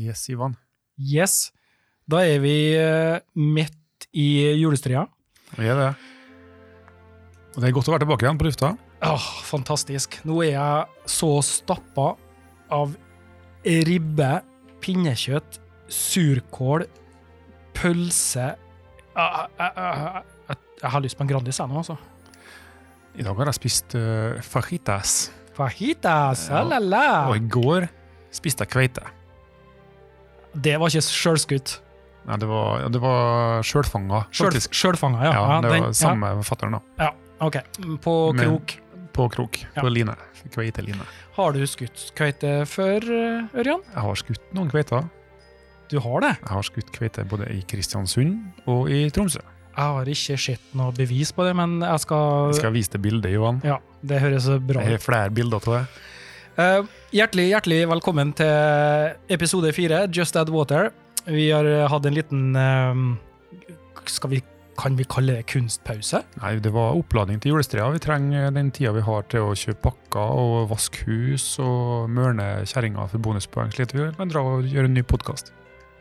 Yes, Ivan. Yes. Da er vi eh, midt i julestria. Vi er det. Og det er godt å være tilbake igjen på lufta. Åh, fantastisk. Nå er jeg så stappa av ribbe, pinnekjøtt, surkål, pølse Jeg, jeg, jeg, jeg, jeg har lyst på en Grandis jeg nå, altså. I dag har jeg spist uh, fajitas. Fajitas, Ja. la la. Og i går spiste jeg kveite. Det var ikke sjølskutt. Nei, det var, ja, det var sjølfanga, faktisk. Sjølfanga, ja. Ja, Ja, det den- var samme fatter'n, da. Ja, ja, ok. På Men- krok. På krok. Ja. På line. Kveiteline. Har du skutt kveite før, Ørjan? Jeg har skutt noen kveiter. Du har det? Jeg har skutt kveite både i Kristiansund og i Tromsø. Jeg har ikke sett noe bevis på det, men jeg skal, Jeg skal vise deg bildet, Johan. Ja, det høres bra Jeg ut. har flere bilder av det. Eh, hjertelig, hjertelig velkommen til episode fire, Just Add Water. Vi har hatt en liten eh, skal vi, Kan vi kalle det kunstpause? Nei, det var oppladning til julestria. Vi trenger den tida vi har til å kjøpe pakker og vaske hus og mørne kjerringa for bonuspoeng, slik at vi kan dra og gjøre en ny podkast.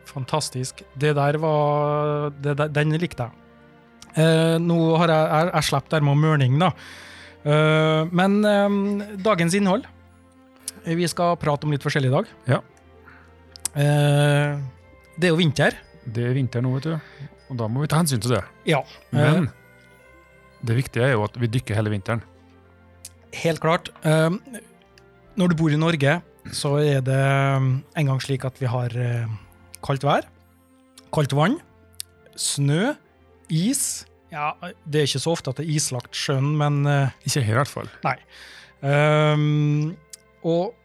Fantastisk. Det der var det der, Den likte jeg. Eh, nå har jeg, jeg, jeg sluppet der med mørning, da. Eh, men eh, dagens innhold Vi skal prate om litt forskjellig i dag. Ja. Eh, det er jo vinter. Det er vinter nå, vet du, og da må vi ta hensyn til det. Ja. Men det viktige er jo at vi dykker hele vinteren. Helt klart. Eh, når du bor i Norge, så er det en gang slik at vi har eh, kaldt vær, kaldt vann, snø, is. Ja, det er ikke så ofte at det er islagt sjøen, men eh, Ikke her, i hvert fall. Um, og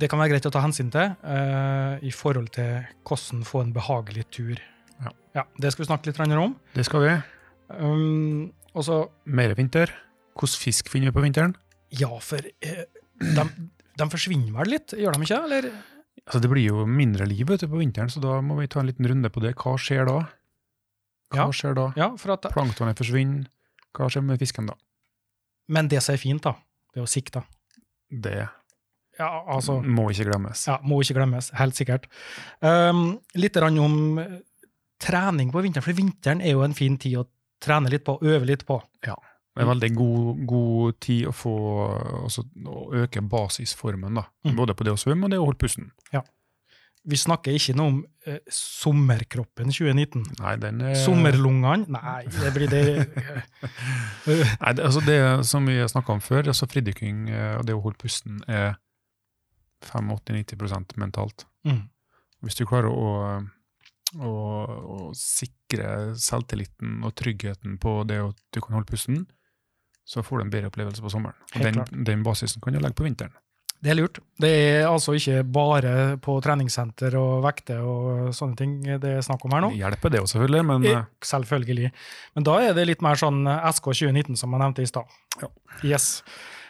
det kan være greit å ta hensyn til uh, i forhold til hvordan få en behagelig tur. Ja. Det skal vi snakke litt om. Det skal vi. Um, og så, Mer vinter. Hvordan fisk finner vi på vinteren? ja, for uh, de, de forsvinner vel litt, gjør de ikke? Eller? Altså, det blir jo mindre liv vet du, på vinteren, så da må vi ta en liten runde på det. Hva skjer da? Hva Ja. skjer da? Ja, at, Planktonet forsvinner. Hva skjer med fisken da? men det som er fint, da, det er å sikte. Det Ja, altså, må ikke glemmes. ja, må ikke glemmes, helt sikkert. Um, litt om eh, trening på vinteren, for vinteren er jo en fin tid å trene litt på, øve litt på. Ja. Det er veldig god, god tid å få altså, å øke basisformen, da. Mm. Både på det å svømme og det å holde pusten. Ja. Vi snakker ikke noe om eh, sommerkroppen 2019. Nei, den er Sommerlungene? Nei, det blir det Nei, det, altså det som vi snakka om før, altså fridykking eh, og det å holde pusten er 85-90% mentalt. mm. Hvis du klarer å, å, å sikre selvtilliten og tryggheten på det at du kan holde pusten, så får du en bedre opplevelse på sommeren. Den, den basisen kan du legge på vinteren. Det er lurt. Det er altså ikke bare på treningssenter og vekter og sånne ting det er snakk om her nå. Det hjelper det jo selvfølgelig, men eh, Selvfølgelig. Men da er det litt mer sånn SK 2019, som jeg nevnte i stad. Ja. Yes.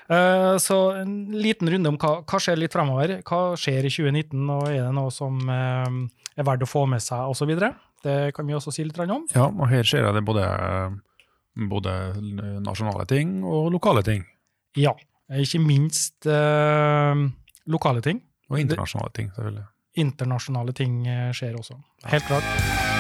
Eh, så en liten runde om hva, hva skjer litt fremover. Hva skjer i 2019, og er det noe som eh, er verdt å få med seg, osv.? Det kan vi også si litt om. ja, og her ser jeg det både, både nasjonale ting og lokale ting. Ja. Ikke minst eh, lokale ting. Og internasjonale ting, selvfølgelig. Internasjonale ting eh, skjer også. Helt klart.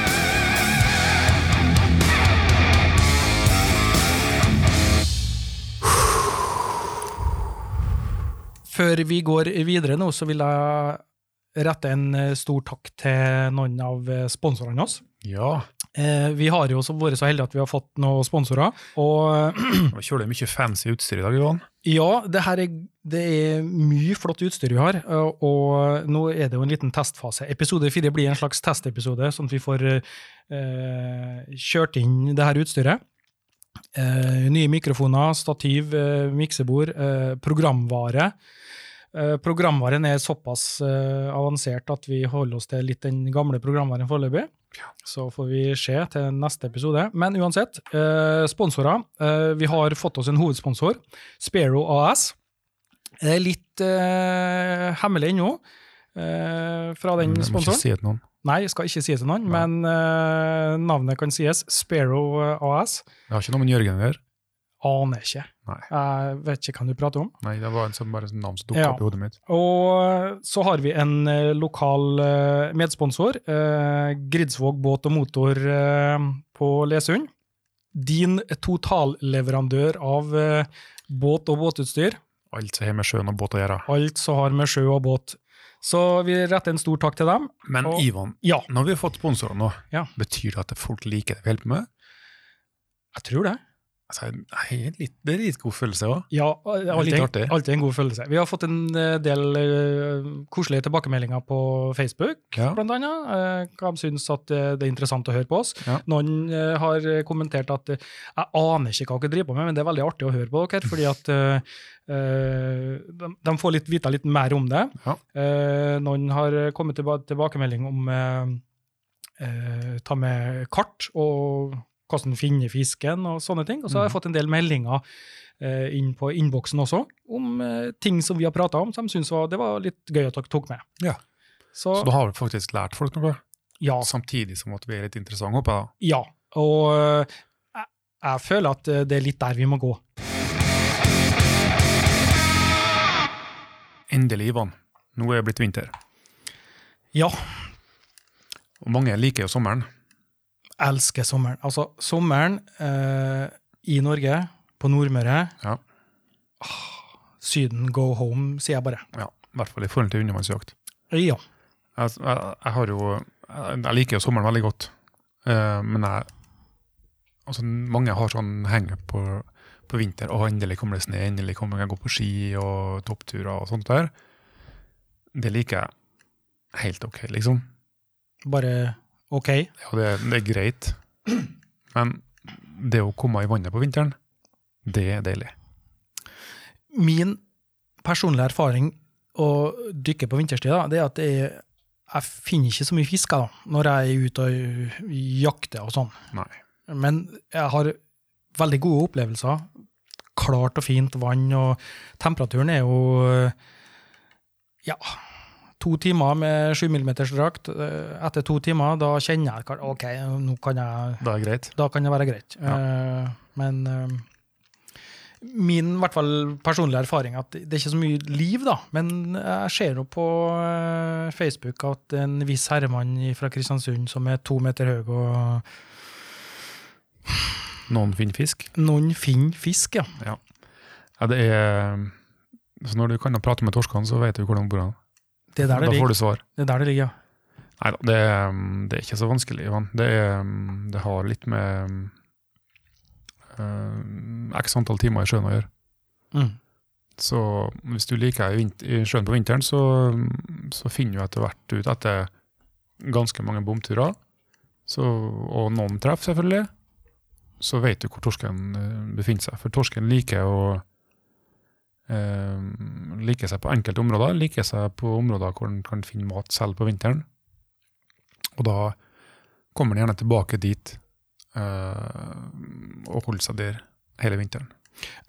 Før vi går videre nå, så vil jeg rette en eh, stor takk til noen av eh, sponsorene oss. Ja, Eh, vi har jo vært så heldige at vi har fått noen sponsorer. Og vi kjører mye fancy utstyr i dag, Johan. Ja, det, her er, det er mye flott utstyr vi har, og- nå er det jo en liten testfase. Episode fire blir en slags testepisode, sånn at vi får eh, kjørt inn det her utstyret. Eh, nye mikrofoner, stativ, eh, miksebord, programvare. Eh, programvaren er såpass eh, avansert at vi holder oss til litt den gamle programvaren foreløpig. Så får vi se til neste episode. Men uansett, eh, sponsorer. Vi har fått oss en hovedsponsor, Sparrow AS. Det er litt uh, hemmelig ennå uh, fra den Mm, Jeg må ikke sponsoren. si det til noen. Nei, jeg skal ikke si det til noen, Nei. men uh, navnet kan sies. Sparrow AS. Jeg har ikke noe med Jørgen å gjøre. aner ikke. Jeg vet ikke hva du prater om. Nei, det var en som bare navn som dukket Ja. opp i hodet mitt. Og så har vi en eh, lokal eh, medsponsor, eh, Gridsvåg båt og motor eh, på Lesund. Din totalleverandør av eh, båt og båtutstyr. Alt som har med sjøen og båt å gjøre. Alt som har med sjø og båt. Så vi retter en stor takk til dem. Men Og- Ivan, Ja, når vi har fått sponsorer nå, Ja. betyr det at folk liker det vi holder på med? jeg tror det. Altså, litt, det er litt god følelse òg. Ja, alltid, alltid en god følelse. Vi har fått en eh, del uh, koselige tilbakemeldinger på Facebook, Ja. blant annet. Uh, Hva de syns at eh, det er interessant å høre på oss. Ja. Noen uh, har kommentert at eh, jeg aner ikke hva dere driver på med, men det er veldig artig å høre på dere, fordi at eh, eh, de, de får litt vite litt mer om det. Ja. Eh, noen har kommet tilba tilbakemelding om eh, eh, ta med kart og hvordan finner fisken og sånne ting. Og så har jeg Mhm. fått en del meldinger eh, inn på innboksen også, om eh, ting som vi har prata om, som de syntes var, det var litt gøy at dere tok med. Ja. Så, Så da har faktisk lært folk noe, ja, samtidig som at vi er litt interessante, jeg. da. ja. Og eh, jeg, jeg føler at det er litt der vi må gå. Endelig, Ivan. Nå er det blitt vinter. Ja, Og mange liker jo sommeren. Elsker sommeren. Altså, sommeren eh, i Norge, på Nordmøre Ja. Syden, go home, sier jeg bare. ja. I hvert fall i forhold til undervannsjakt. Ja. Jeg, jeg, jeg har jo Jeg, liker jo sommeren veldig godt, Eh, men jeg Altså, mange har sånn henge på, på vinter. Å, endelig kommer det snø, endelig kommer jeg gå på ski og toppturer og sånt der. Det liker jeg helt ok, liksom. Bare OK. Ja, det, det er greit. Men det å komme i vannet på vinteren, det er deilig. Min personlige erfaring å dykke på vinterstid, da, det er at det er, jeg finner ikke så mye fisk da, når jeg er ute og jakter og sånn. Nei. Men jeg har veldig gode opplevelser. Klart og fint vann, og temperaturen er jo ja, to timer med 7 mm drakt. Etter to timer, da kjenner jeg ok, nå kan jeg Da, da kan det være greit. Ja. men eh, min hvert fall personlige erfaring er at det er ikke så mye liv, da. Men jeg ser jo på eh, Facebook at en viss herremann fra Kristiansund som er to meter høy, og Noen finner fisk. noen finner fisk, ja. Ja, det er Så når du kan prate med torskene, så vet du hvordan de bor. Det er der Da det får ligger. du svar. Det er der det ligger, ja. Nei da, det, er- det er ikke så vanskelig, Ivan. Det, er, det har litt med uh, x antall timer i sjøen å gjøre. Mm. Så hvis du liker i, sjøen på vinteren, så, så finner du etter hvert ut etter ganske mange bomturer, så, og noen treff selvfølgelig, så vet du hvor torsken eh, befinner seg. For torsken liker å eh, liker seg på enkelte områder, liker seg på områder hvor den kan finne mat selv på vinteren. Og da kommer den gjerne tilbake dit eh, og holder seg der hele vinteren.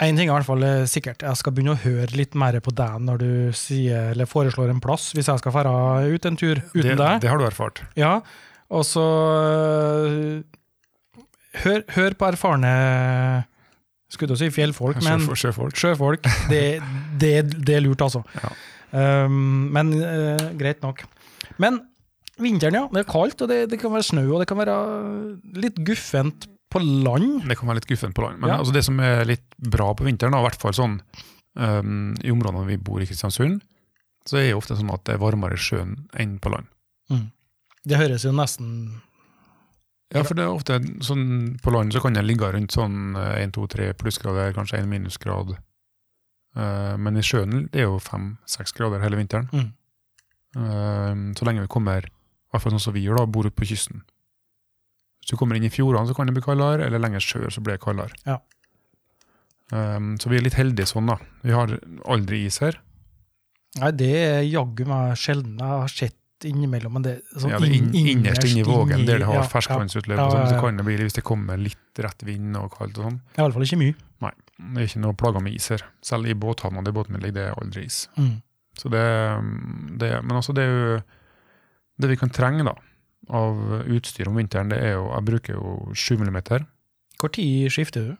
En ting er i hvert fall eh, sikkert. Jeg skal begynne å høre litt mer på deg når du sier, eller foreslår en plass, hvis jeg skal dra ut en tur uten det, deg. det har du erfart. Ja, og så øh, hør, hør på erfarne Skulle til å si fjellfolk, men Sjø- Sjøfolk. sjøfolk. Det, det, det er lurt, altså. Ja. Um, men uh, greit nok. Men vinteren, ja. Det er kaldt, og det, det kan være snø, og det kan være litt guffent på land. Det kan være litt guffent på land. Men Ja. altså det som er litt bra på vinteren, i hvert fall sånn um, i områdene vi bor i Kristiansund, så er det ofte sånn at det er varmere i sjøen enn på land. Det høres jo nesten Ja, for det er ofte sånn på land så kan det ligge rundt sånn 1-2-3 plussgrader, kanskje 1 minusgrad. Eh, men i sjøen det er jo 5-6 grader hele vinteren. Mm. Eh, så lenge vi kommer, i hvert fall sånn som vi gjør da, bor ute på kysten. Hvis du kommer inn i fjordene så kan det bli kaldere, eller lenger sør så blir det kaldere. Ja. Um, så vi er litt heldige sånn da. Vi har aldri is her. Nei, det er jaggu meg sjelden. Jeg har sett innimellom, men det sånn Ja, det inn, inn- innerst inni vågen, der det har ja, ferskvannsutløp, Ja, og sånn, ja, ja. så kan det bli, hvis det kommer litt rett vind og kaldt og sånn, ja. Fall ikke mye. Nei, Det er ikke noe plager med is her. Selv i båthavna der båten ligger, det er aldri is. Mm. Så det, det, men altså det er jo det vi kan trenge da, av utstyr om vinteren, det er jo Jeg bruker jo 7 mm. Hvor tid skifter du?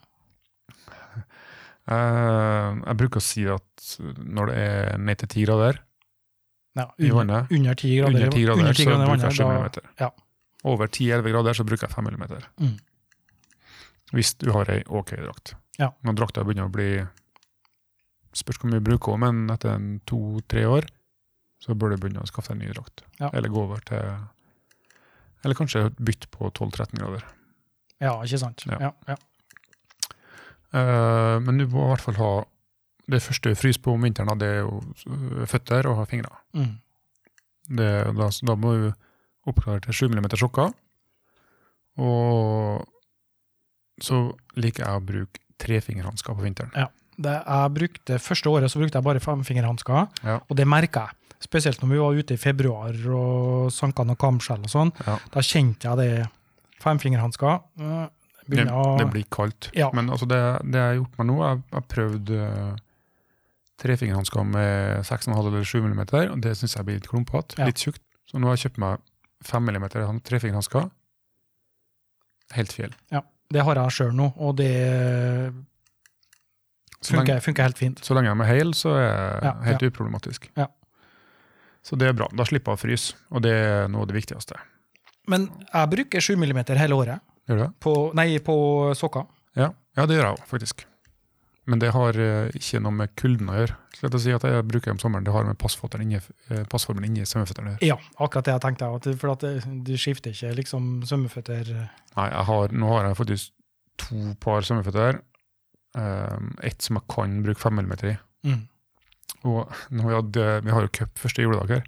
Eh, jeg bruker å si at når det er ned til ti grader Ja, under, under 10 grader, under 10 grader, under 10 så grader så bruker jeg 7 mm. ja. Over 10-11 grader så bruker jeg 5 millimeter. Mm. Hvis du har ei ok drakt. Ja. Når drakta begynner å bli Spørs hvor mye du bruker, men etter to-tre år så bør du begynne å skaffe deg en ny drakt. Ja. Eller gå over til Eller kanskje bytte på 12-13 grader. ja, ikke sant. Ja. Eh, men du må i hvert fall ha Det første du fryser på om vinteren, det er jo føtter og fingre. Mm. Det, da, da må du oppklare til 7 mm sjokker. Og så liker jeg å bruke trefingerhansker på vinteren. Det jeg brukte, første året så brukte jeg bare femfingerhansker, Ja. og det merka jeg. Spesielt når vi var ute i februar og sanka noen kamskjell og sånn. Ja. Da kjente jeg det. Femfingerhansker øh, Det, det blir kaldt. Ja. Men altså det, det jeg har gjort meg nå, jeg jeg har prøvd uh, trefingerhansker med 6,5 eller 7 mm, og det syns jeg blir litt klumpete, Ja. litt tjukt. Så nå har jeg kjøpt meg 5 mm trefingerhansker. Helt fjell. Ja, Det har jeg sjøl nå, og det funker, lenge, funker, helt fint. så lenge de er hele, så er det Ja, helt uproblematisk. Ja. Så det er bra. Da slipper jeg å fryse, og det er noe av det viktigste. Men jeg bruker 7 mm hele året Gjør du det? på, nei, på sokker. Ja, ja det gjør jeg òg, faktisk. Men det har eh, ikke noe med kulden å gjøre. Slett å si at jeg bruker om sommeren, Det har med inni, eh, passformen inni svømmeføttene å gjøre. Ja, akkurat det jeg tenkte. At, for at det, du skifter ikke liksom svømmeføtter Nei, har, nå har jeg faktisk to par svømmeføtter. Um, ett som jeg kan bruke 5 mm i. mm. Og vi, hadde, vi har jo cup første juledag her.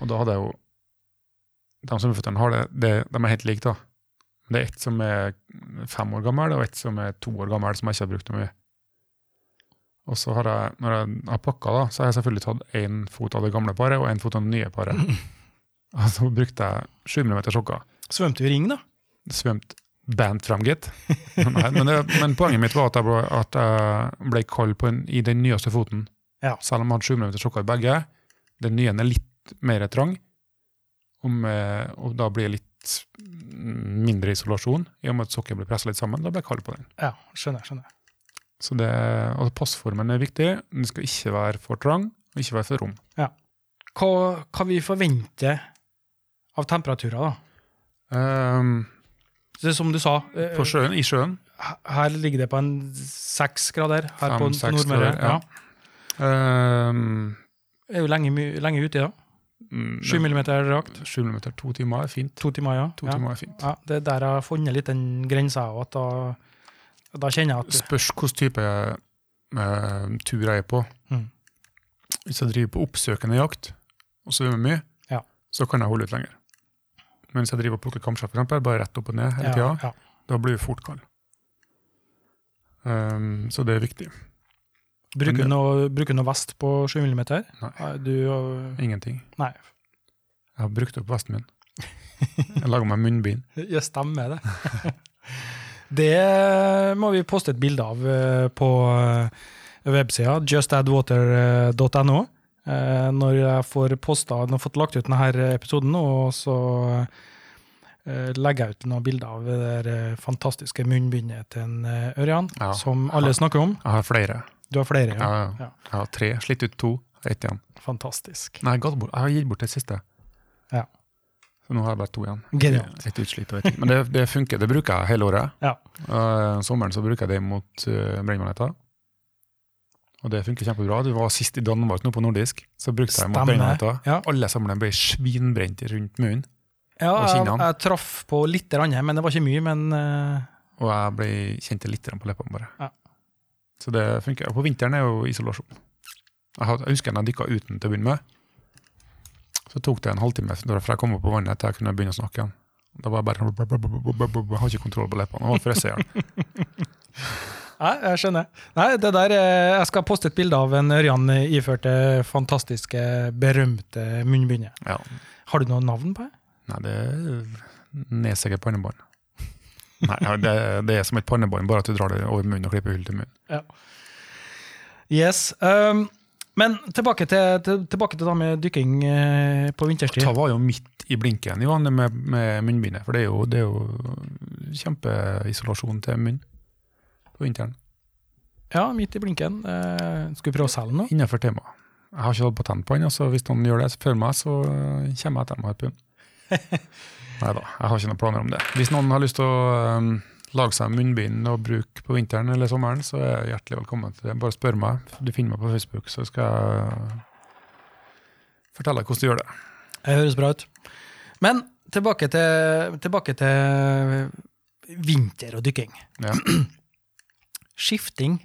Og da hadde jeg jo De svømmeføttene har det, det, de er helt like, da. Det er ett som er fem år gammel, og ett som er to år gammel, som jeg ikke har brukt noe mye. Og så har jeg, når jeg har pakka, da, så har jeg selvfølgelig tatt én fot av det gamle paret og én fot av det nye paret. Og så brukte jeg 7 mm sokker. Svømte i ring, da? Svømt band fram, gitt. Men, men poenget mitt var at jeg ble, at jeg ble kald på en, i den nyeste foten. Ja. Selv om jeg hadde 7 mm sokker i begge. Den nye er litt mer trang, og, med, og da blir jeg litt mindre isolasjon, i og med at sokkelen blir presset litt sammen. Da ble jeg kald på den. Ja, skjønner. skjønner. Så det, og Passformen er viktig. Den skal ikke være for trang, og ikke være for rom. Ja. Hva kan vi forvente av temperaturer, da? Um, Det er som du sa, eh, på sjøen, I sjøen her ligger det på en seks grader her på Fem, seks Nordmøre. grader, ja. um, Er jo lenge, lenge ute, da. Mm, Sju millimeter rakt. 7 mm, to timer er fint. To timer, ja. To ja. timer er fint. ja. Det er der jeg har funnet litt den grensa. At da, da kjenner jeg at Spørs hvilken type uh, tur jeg er på. Mm. Hvis jeg driver på oppsøkende jakt og svømmer mye, Ja. så kan jeg holde ut lenger. Men hvis jeg driver og plukker kamskjell, eksempel, bare rett opp og ned hele ja, tida, da blir jeg fort kald. Um, så det er viktig. Bruker du noe, bruker noe vest på 7 millimeter? Nei. Du, øh, Ingenting. nei, Jeg har brukt opp vesten min. Jeg lager meg munnbind. Ja, stemmer det. det må vi poste et bilde av øh, på øh, websida justadwater.no. Eh, Når jeg får posta, når jeg har fått lagt ut denne episoden, og så eh, legger jeg ut noen bilder av det der eh, fantastiske munnbindet til en eh, Ørjan, Ja. som alle snakker om. Jeg har flere. Du har flere, Ja, ja. ja. Ja. Jeg har tre. Slitt ut to. Ett igjen. Fantastisk. Nei, jeg, bort. jeg har gitt bort det siste. Ja. Så nå har jeg bare to igjen. Genialt. Et utslitt og et. Men det, det funker. Det bruker jeg hele året. Ja. Uh, sommeren så bruker jeg det mot uh, brennmaneter. Og det funker kjempebra. Du var sist i Danmark nå på nordisk. Så brukte jeg mot brennmaneter. Ja. Alle sammen ble svinbrent rundt munnen. Ja, jeg, jeg traff på litt, men det var ikke mye. Men uh... Og jeg ble kjente litt på leppene bare. Ja. Så det funker. Og på vinteren er jo isolasjon. Jeg, had, jeg husker jeg dykka uten til å begynne med. Så tok det en halvtime fra jeg kom opp på vannet til jeg kunne begynne å snakke igjen. Da var jeg bare Jeg har ikke kontroll på leppene. Jeg var frosset i hjel. Nei, jeg skjønner. Nei, det der, eh, Jeg skal poste et bilde av en Ørjan iført det fantastiske, berømte munnbindet. Ja. Har du noe navn på det? Nei, det er nedsegget pannebånd. Nei, det, det er som et pannebånd, bare at du drar det over munnen og klipper hull til munnen. Yes. Um, men tilbake til, til, tilbake til det med dykking eh, på vinterstid. Ta var jo midt i blinken i vannet med, med munnbindet, for det er jo, det er jo kjempeisolasjon til munn på vinteren. Ja, midt i blinken. Eh, skal vi prøve å selge nå? Innenfor temaet. Jeg har ikke hatt patent på den, så hvis noen gjør det før meg, så kommer jeg etter med pund. Nei da, jeg har ikke noen planer om det. Hvis noen har lyst til å um, lage seg munnbind og bruke på vinteren eller sommeren, så er jeg hjertelig velkommen til det. Bare spør meg. Du finner meg på Facebook, så skal jeg fortelle deg hvordan du gjør det. Det høres bra ut. Men tilbake til, tilbake til vinter og dykking. Ja. Skifting,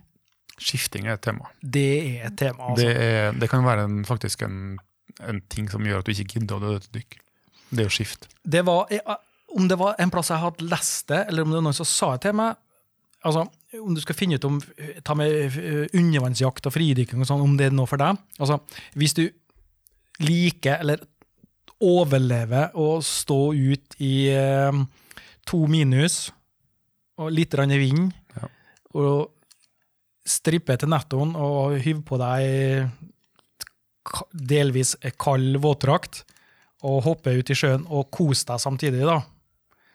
Skifting er et tema. det er et tema. Altså. Det, er, det kan være en, faktisk en, en ting som gjør at du ikke gidder å dø til dykk. Det er å skifte. Det var, om det var en plass jeg hadde lest det, eller om det var noen som sa det til meg altså, Om du skal finne ut om ta med eh, undervannsjakt og fridykking, og sånn, om det er noe for deg altså, Hvis du liker eller overlever å stå ut i eh, to minus og litt vind, Ja. og strippe til nettoen og hyve på deg delvis kald våtdrakt, og hoppe ut i sjøen og kose deg samtidig, da,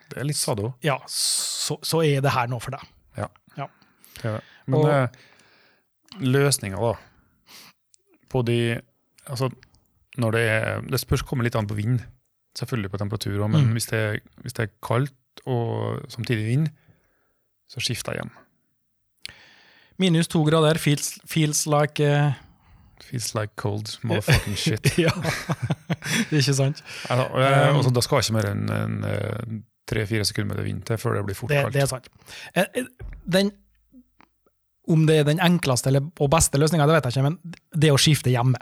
Det er litt sado. ja, så, så er det her noe for deg. Ja. ja. ja. Men Og- eh, løsninga, da, på de Altså, når det er Det spørs kommer litt an på vind, selvfølgelig på temperatur, men Mm. hvis, det, hvis det er kaldt og samtidig vind, så skifter jeg hjem. Minus to grader feels, feels like eh, Feels like cold motherfucking shit. Ja, det er ikke sant? Altså, eh, og så da skal ikke mer enn en, eh, tre-fire sekunder med det vind til før det blir fort Det, kaldt. det er sant. Eh, Den, om det er den enkleste eller, og beste løsninga, vet jeg ikke, men det å skifte hjemme.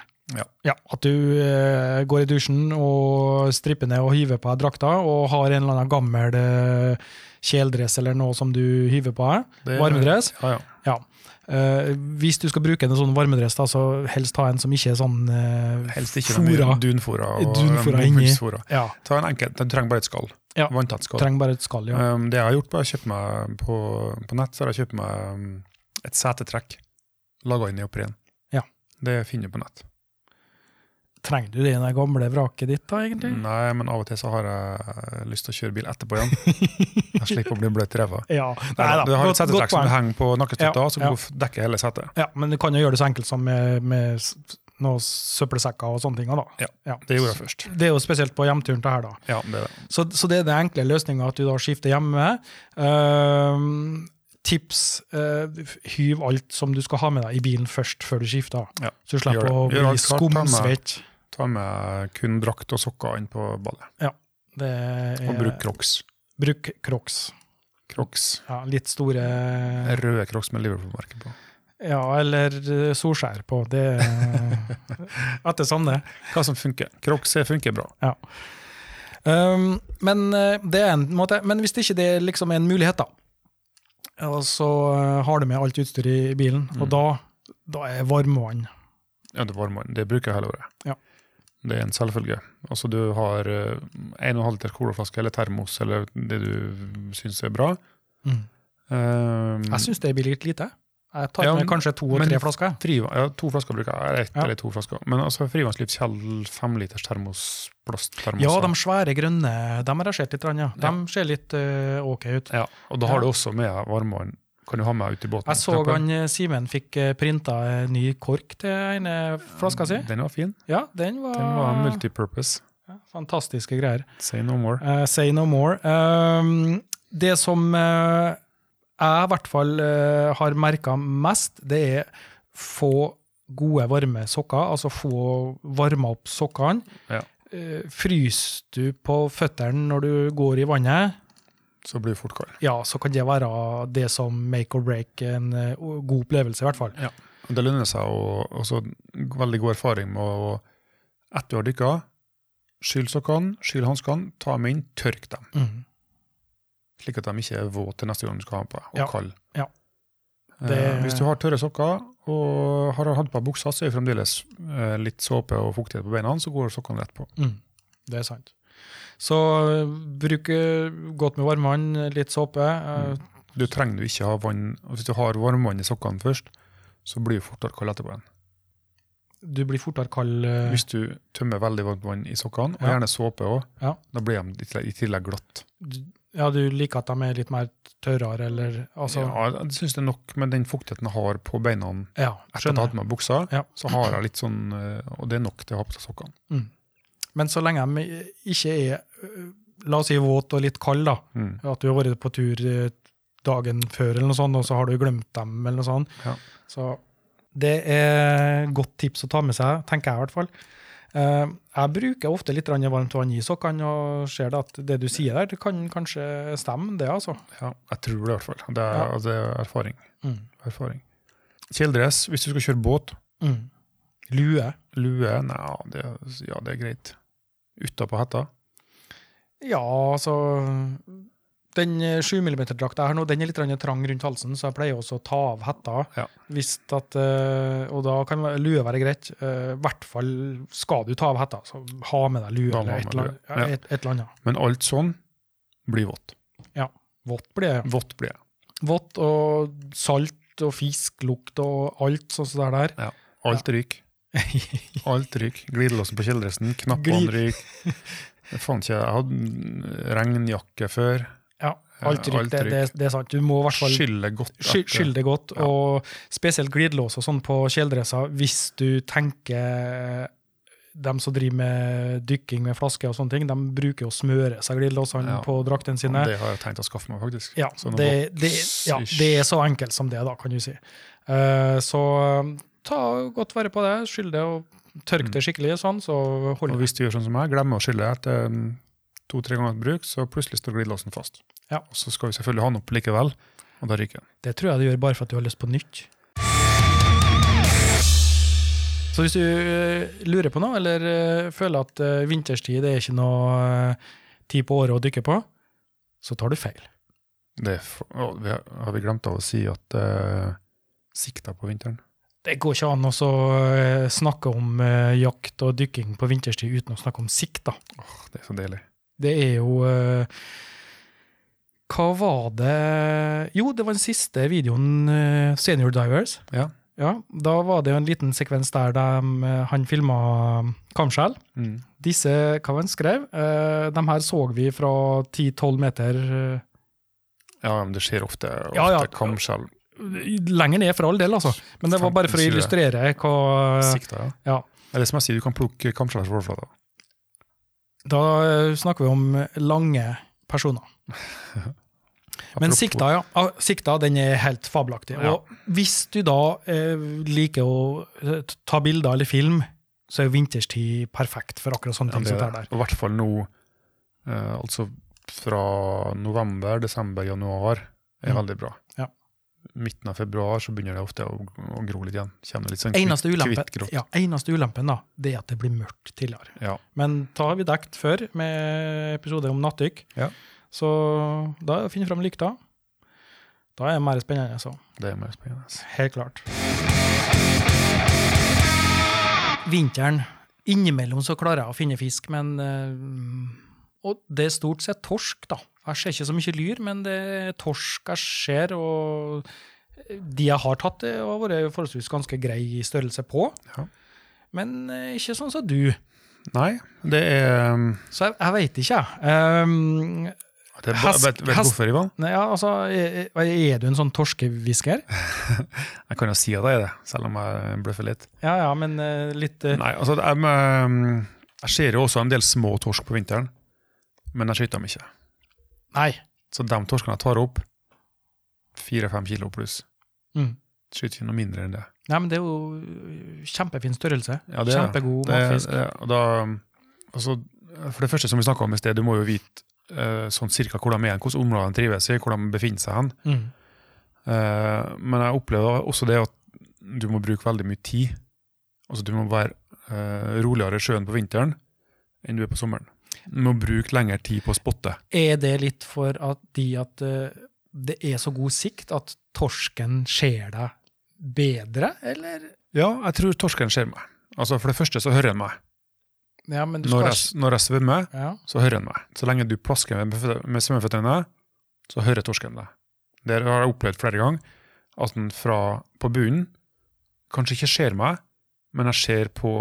Ja. At du uh, går i dusjen og stripper ned og hyver på deg drakta, og har en eller annen gammel uh, kjeledress eller noe som du hyver på deg. Varmedress. Ja, ja. Eh, hvis du skal bruke en sånn varmedress, da, så helst ta en som ikke er sånn uh, Helst ikke Fora. dunfora og Dunfora inni. Ja, Ta en enkel, Den trenger bare et skall. Ja. Vanntett skall. trenger bare et skall, ja. Um, det jeg har gjort, er å kjøpe meg på, på nett, så har jeg kjøpt meg um, et setetrekk. Laga i neopren. Ja. Det finner du på nett. Trenger du det i det gamle vraket ditt, da, egentlig? Nei, men av og til så har jeg lyst til å kjøre bil etterpå igjen. Jeg slipper å bli bløt i ræva. Ja. Nei, Du har et setetrekk som du henger på nakkestøtta, Ja, som ja. dekker hele setet. Ja, men du kan jo gjøre det så enkelt som med, med noen søppelsekker og sånne ting. Da. Ja, Det gjorde jeg først. Det er jo spesielt på hjemturen til her, da. Ja, det er det. Så, så det er den enkle løsninga, at du da skifter hjemme. Uh, tips, uh, hyv alt som du skal ha med deg i bilen først, før du skifter. Ja, Så du slipper å bli skumsvett. Ta med kun drakt og sokker inn på ballet. Det er, Og bruk crocs. bruk crocs. Crocs. Ja, litt store Røde crocs med Liverpool-merke på. Ja, eller eh, solskjær på. Det er etter sånn det. Hva som funker. Crocs er- funker bra. Um, men eh, det er en måte Men hvis det ikke det liksom er en mulighet, da, og så eh, har du med alt utstyr i bilen, og Mm. da, da er varmevann Ja, det er varmevann. Det bruker jeg hele året. Ja. Det er en selvfølge. Altså du har eh, 1,5 liter colaflaske eller termos eller det du syns er bra. mm. Um, Jeg syns det blir litt lite. Jeg tar Ja, med kanskje to og tre flasker. Fri, ja, to flasker bruker jeg. Ett Ja. eller to flasker. Men altså Frivannsliv Kjell femliters termos, plasttermos. Ja, de svære grønne, De har jeg sett litt. Ja. De ser litt uh, ok ut. Ja, og da har du også med varmevann. Kan du ha meg ut i båten. Jeg så han eh, Simen fikk eh, printa en ny kork til ene flaska si. Den var fin. Ja, den var, Den var multipurpose. ja, fantastiske greier. Say no more. Uh, say no more. Um, det som uh, jeg i hvert fall har merka mest, det er få gode, varme sokker. Altså få varma opp sokkene. Ja. Fryser du på føttene når du går i vannet, Så blir det fort kald. ja, så kan det være det som make or break en eh, god opplevelse, i hvert fall. Ja. Det lønner seg å også veldig god erfaring med å Etter du har dykka, skyll sokkene, skyll hanskene, ta dem inn, tørk dem. Mm. Slik at de ikke er våte neste gang du skal ha på, og Ja, kalde. ja. Eh, hvis du har tørre sokker og har hatt på buksa, så er det fremdeles eh, litt såpe og fuktighet på beina, så går sokkene rett på. Mm, det er sant. Så uh, bruk godt med varmvann, litt såpe. uh, Du trenger ikke ha vann Hvis du har varmvann i sokkene først, så blir du fortere kald etterpå. igjen. Du blir fortere kald. uh, Hvis du tømmer veldig varmt vann i sokkene, og Ja. gjerne såpe òg, Ja. da blir de i tillegg- i tillegg glatt. du- Ja, du liker at de er litt mer tørrere, eller altså ja, jeg syns det er nok med den fuktigheten jeg har på beina Ja, etter at jeg har hatt på meg buksa. Ja. Så har jeg litt sånn, eh, og det er nok til å ha på seg sokkene. Mm. Men så lenge de ikke er øh, la oss si våt og litt kald, da, Mm. at du har vært på tur eh, dagen før, eller noe sånt, og så har du glemt dem, eller noe sånt. Ja. Så det er godt tips å ta med seg, tenker jeg i hvert fall. Eh, jeg bruker ofte litt varmt vann i sokkene, og ser at det du sier der, det kan kanskje stemme, det, altså. Ja, jeg tror det i hvert fall. Det er, Ja. altså, det er erfaring. Mm. erfaring. Kjeledress, hvis du skal kjøre båt. Mm. Lue. Lue, nei, det, ja, det er greit. Utapå hetta. Ja, altså Den 7 mm-drakta her nå, den er litt trang rundt halsen, så jeg pleier også å ta av hetta. Ja. At, eh, og da kan lue være greit. Eh, I hvert fall skal du ta av hetta, så ha med deg lue eller et, lue. ja, Ja. et, et eller annet. Men alt sånn blir vått. Vått blir det. Vått blir det. Vått og salt og fisklukt og alt sånt der. der. Ja. Alt ryker. Alt ryker. Glidelåsen på kjeledressen, knappene ryker. Jeg hadde regnjakke før. Ja, alt ryker. det, det, det er sant. Du må i hvert fall Skylle godt. Sky- Skyld det godt, Ja. og spesielt glidelås og sånn på kjeledresser, hvis du tenker dem som driver med dykking med flasker, og sånne ting, de bruker å smøre seg glidelåsene Ja. på draktene sine. Det har jeg tenkt å skaffe meg, faktisk. Ja, det, det, ja, det er så enkelt som det, da, kan du si. Uh, så ta godt vare på det, skyll det og tørk det skikkelig, sånn, så holder det. hvis du gjør sånn som meg, glemmer å skylle etter to-tre ganger bruk, så plutselig står glidelåsen fast. Ja. Og så skal vi selvfølgelig ha den opp likevel, og da ryker den. Det tror jeg du gjør bare for at du har lyst på nytt. Så hvis du eh, lurer på noe, eller eh, føler at eh, vinterstid det er ikke noe tid på året å dykke på, så tar du feil. Det for, å, vi har, har vi glemt av å si at uh, sikta på vinteren? Det går ikke an å eh, snakke om eh, jakt og dykking på vinterstid uten å snakke om sikt, da. Åh, det er så deilig. Det er jo eh, Hva var det Jo, det var den siste videoen, Senior Divers. Ja. Ja, Da var det jo en liten sekvens der de, han filma kamskjell. Mm. Disse, hva han skrev? De her så vi fra 10-12 meter Ja, men det skjer ofte. ofte Ja, ja. Kamskjell. Lenger ned, for all del, altså. Men det var bare for å illustrere hva Sikta, ja. Ja. Det er det som jeg sier, du kan plukke kamskjell fra overflata. Da eh, snakker vi om lange personer. Men sikta, ja. Ah, Sikta den er helt fabelaktig. Ja. Og hvis du da eh, liker å eh, ta bilder eller film, så er vinterstid perfekt for akkurat sånne Ja, ting er det det. I hvert fall nå, eh, altså fra november, desember, januar, er Mm. veldig bra. Midten av februar så begynner det ofte å, å gro litt igjen. Litt sånn Eneste ulempen, ja, eneste ulempen da, det er at det blir mørkt tidligere. Ja. Men da har vi dekt før med episode om nattdykk. Ja. Så da finne fram lykta. Da er det mer spennende, så. Det er mer spennende. Helt klart. Vinteren. Innimellom så klarer jeg å finne fisk, men eh, Og det er stort sett torsk, da. Jeg ser ikke så mye lyr, men det er torsk jeg ser, og de jeg har tatt, det har vært forholdsvis ganske grei størrelse på. Ja. Men eh, ikke sånn som du. Nei, det er um, Så jeg, jeg veit ikke, jeg. Um, vet, vet du hvorfor, Ivan? nei, ja, altså, er, er du en sånn torskehvisker? Jeg kan jo si at jeg er det, selv om jeg bløffer litt. Ja ja, men eh, litt uh... Nei, altså, jeg, um, jeg ser jo også en del små torsk på vinteren, men jeg skyter dem ikke. Nei. Så de torskene tar opp, fire-fem kilo pluss, Mm. skyter ikke noe mindre enn det. Nei, men det er jo kjempefin størrelse. Ja, det er. Kjempegod Det, matfisk. det, og da, altså, for det første, som vi snakka om i sted, du må jo vite uh, sånn cirka hvor de er, hvilke områder de trives i, hvor de befinner seg hen. Mm. Uh, men jeg opplever også det at du må bruke veldig mye tid. Altså Du må være uh, roligere i sjøen på vinteren enn du er på sommeren. Du må bruke lengre tid på å spotte. Er det litt for at de at eh, det er så god sikt at torsken ser deg bedre, eller? Ja, jeg tror torsken ser meg. Altså For det første så hører den meg. Ja, men du Når jeg, når jeg svømmer, ja. så hører den meg. Så lenge du plasker med, med svømmeføttene, så hører torsken deg. Det har jeg opplevd flere ganger. At den fra på bunnen kanskje ikke ser meg, men jeg ser på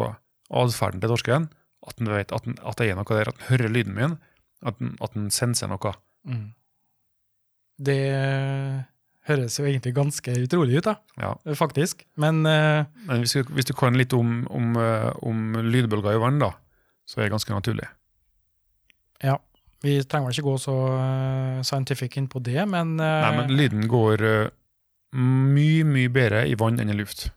atferden til torsken at han vet at, den, at det er noe der, at den hører lyden min, at den, at den senser noe. Mm. Det høres jo egentlig ganske utrolig ut, da, Ja. faktisk. Men uh, Men hvis hvis du kan litt om, om, eh, om lydbølger i vann, da, så er det ganske naturlig. ja, vi trenger vel ikke gå så eh, scientific inn på det, men, Nei, men lyden går mye, mye bedre i vann enn i luft.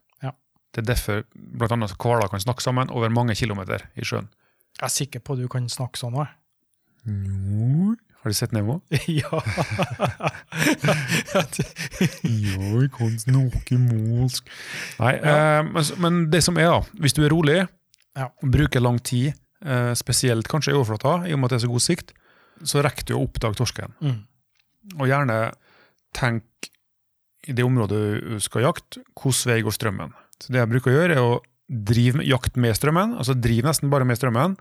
Ja. Det er derfor annet hvaler kan snakke sammen over mange kilometer i sjøen. jeg er sikker på at du kan snakke sånn òg. Jo, Har du sett Nemo? ja. Jeg kan snakke målsk. Nei, eh, men, men det som er, da, hvis du er rolig Ja. bruker lang tid, eh, spesielt kanskje i overflata, i og med at det er så god sikt, så rekker du å oppdage torsken. mm. Og gjerne tenk i det området du skal jakte, hvordan vei går strømmen. Så det jeg bruker å gjøre, er å drive med, jakt med strømmen, altså drive nesten bare med strømmen,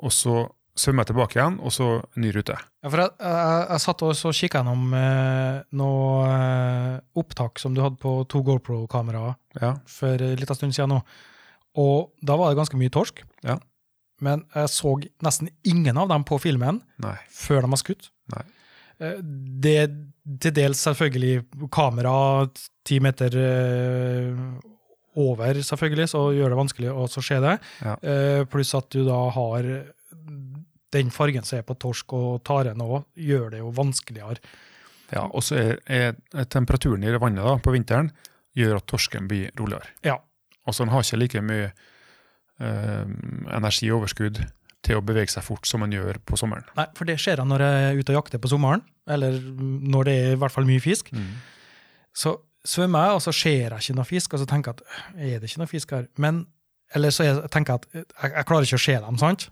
og så svømmer jeg tilbake igjen, og så ny rute. Ja, for jeg, jeg, jeg satt og så kikka gjennom eh, noe eh, opptak som du hadde på to GoPro-kameraer Ja, for en liten stund siden nå. Og da var det ganske mye torsk. Ja. Men jeg så nesten ingen av dem på filmen nei. før de var skutt. Nei. Eh, Det til dels selvfølgelig kamera ti meter eh, over, selvfølgelig, så gjør det vanskelig å så se det. Ja. Uh, pluss at du da har den fargen som er på torsk og tare nå, gjør det jo vanskeligere. Ja, og så er, er temperaturen i vannet da, på vinteren gjør at torsken blir roligere. Ja. Og så den har ikke like mye eh, energioverskudd til å bevege seg fort som man gjør på sommeren. Nei, for det ser jeg når jeg er ute og jakter på sommeren, eller når det er i hvert fall mye fisk. Så svømmer jeg, og så ser jeg ikke noe fisk, og så tenker jeg at er det ikke noe fisk her? Men, eller så jeg tenker jeg at jeg, jeg klarer ikke å se dem, sant?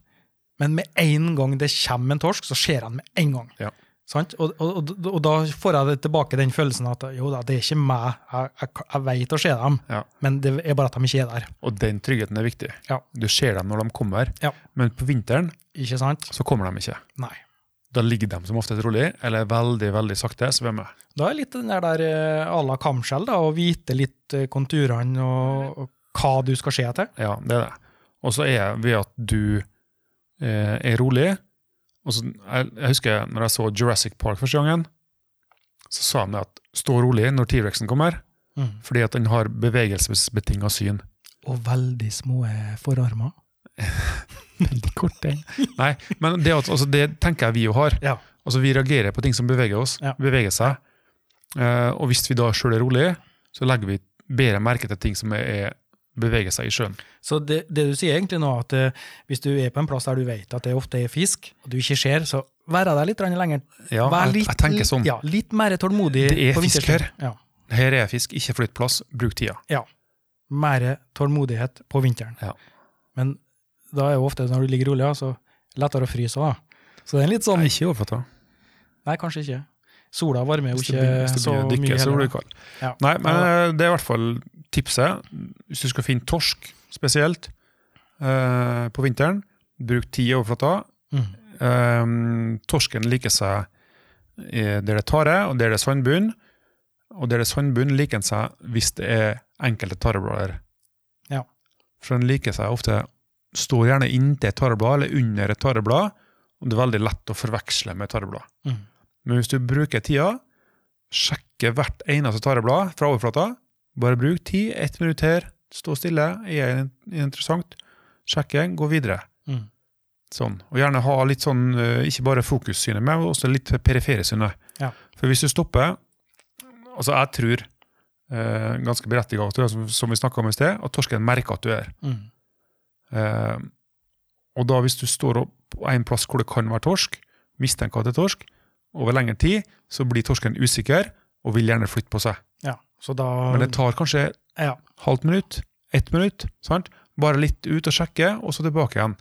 Men med en gang det kommer en torsk, så ser jeg den med en gang. Ja. Sant? Og, og, og, og da får jeg tilbake den følelsen at jo da, det er ikke meg, jeg, jeg, jeg vet å se dem, Ja. men det er bare at de ikke er der. Og den tryggheten er viktig. Ja. Du ser dem når de kommer, Ja. men på vinteren så kommer de ikke. Nei. Da ligger de som oftest rolig, eller veldig veldig sakte svømmer. Da er litt den der, der eh, à la kamskjell, da, å vite litt eh, konturene og, og hva du skal se etter. Ja, det er det. Og så er det ved at du eh, er rolig. Og så, jeg, jeg husker når jeg så Jurassic Park første gangen, så sa de at stå rolig når T-rexen kommer, Mm. fordi at den har bevegelsesbetinga syn. Og veldig små eh, forarmer. Veldig kort, den. Nei, men det, altså, det tenker jeg vi jo har. Ja. Altså, vi reagerer på ting som beveger oss, Ja. beveger seg. Uh, og hvis vi da sjøl er rolig, så legger vi bedre merke til ting som er, er beveger seg i sjøen. Så det, det du sier egentlig nå, at uh, hvis du er på en plass der du vet at det ofte er fisk, og du ikke ser, så vær der litt lenger. Ja, Vær litt, jeg tenker sånn. Ja, litt mer tålmodig. Det er på fisk her. Ja. Her er fisk, ikke flytt plass, bruk tida. ja. Mer tålmodighet på vinteren. Ja. Men da er jo ofte når du ligger rolig, så lettere å fryse. da. Så det er litt sånn Nei, ikke overfatta. Nei, kanskje ikke. Sola varmer jo ikke begynner- så dykke, mye så blir heller. du kald. Ja. Nei, men eh, det er i hvert fall tipset. Hvis du skal finne torsk spesielt eh, på vinteren, bruk tid i overflata. Mm. Eh, torsken liker seg der det er tare, og der det er sandbunn. Og der det er sandbunn, liker den seg hvis det er enkelte tareblader. Ja. For den liker seg ofte Står gjerne inntil et tareblad eller under et tareblad, og det er veldig lett å forveksle med tareblad. Mm. Men hvis du bruker tida, sjekke hvert eneste tareblad fra overflata, bare bruk tid, ett minutt her, stå stille, er det interessant, sjekke, gå videre. Mm. Sånn. Og gjerne ha litt sånn, eh, ikke bare fokussynet, men også litt perifere synet. Ja. For hvis du stopper Altså, jeg tror, eh, ganske berettiget, som, som vi snakka om i sted, at torsken merker at du er. Mm. Eh, og da hvis du står opp på en plass hvor det kan være torsk, mistenker at det er torsk, over lengre tid, så blir torsken usikker og vil gjerne flytte på seg. Ja, så da Men det tar kanskje ja. halvt minutt, ett minutt, sant? bare litt ut og sjekke, og så tilbake igjen.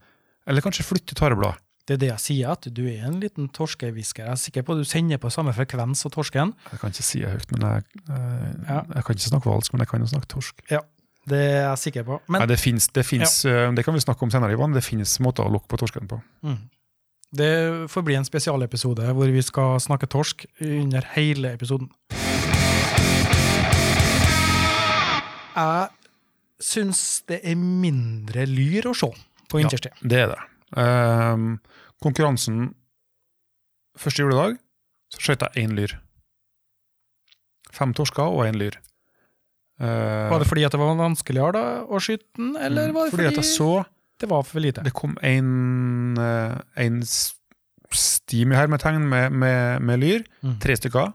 Eller kanskje flytte tareblad. Det er det jeg sier, at du er en liten torskehvisker. Jeg er sikker på at du sender på samme frekvens som torsken. Jeg kan ikke si det høyt, men jeg, jeg, Ja. jeg kan ikke snakke valsk, men jeg kan jo snakke torsk. Det er jeg sikker på. Men Nei, det finnes, det finnes, ja. det kan vi snakke om senere, Ivan, det finnes måter å lukke på torsken på. mm. det får bli en spesialepisode hvor vi skal snakke torsk under hele episoden. Jeg syns det er mindre lyr å se på Ja. Det er det. Um, konkurransen første juledag, så skøyt jeg én lyr. Fem torsker og en lyr. Eh, Var det fordi at det var vanskeligere da, å skyte den, eller var det fordi fordi, jeg så det var for lite? det kom en, eh, en s- her med tegn med, med, med lyr, Mm. tre stykker,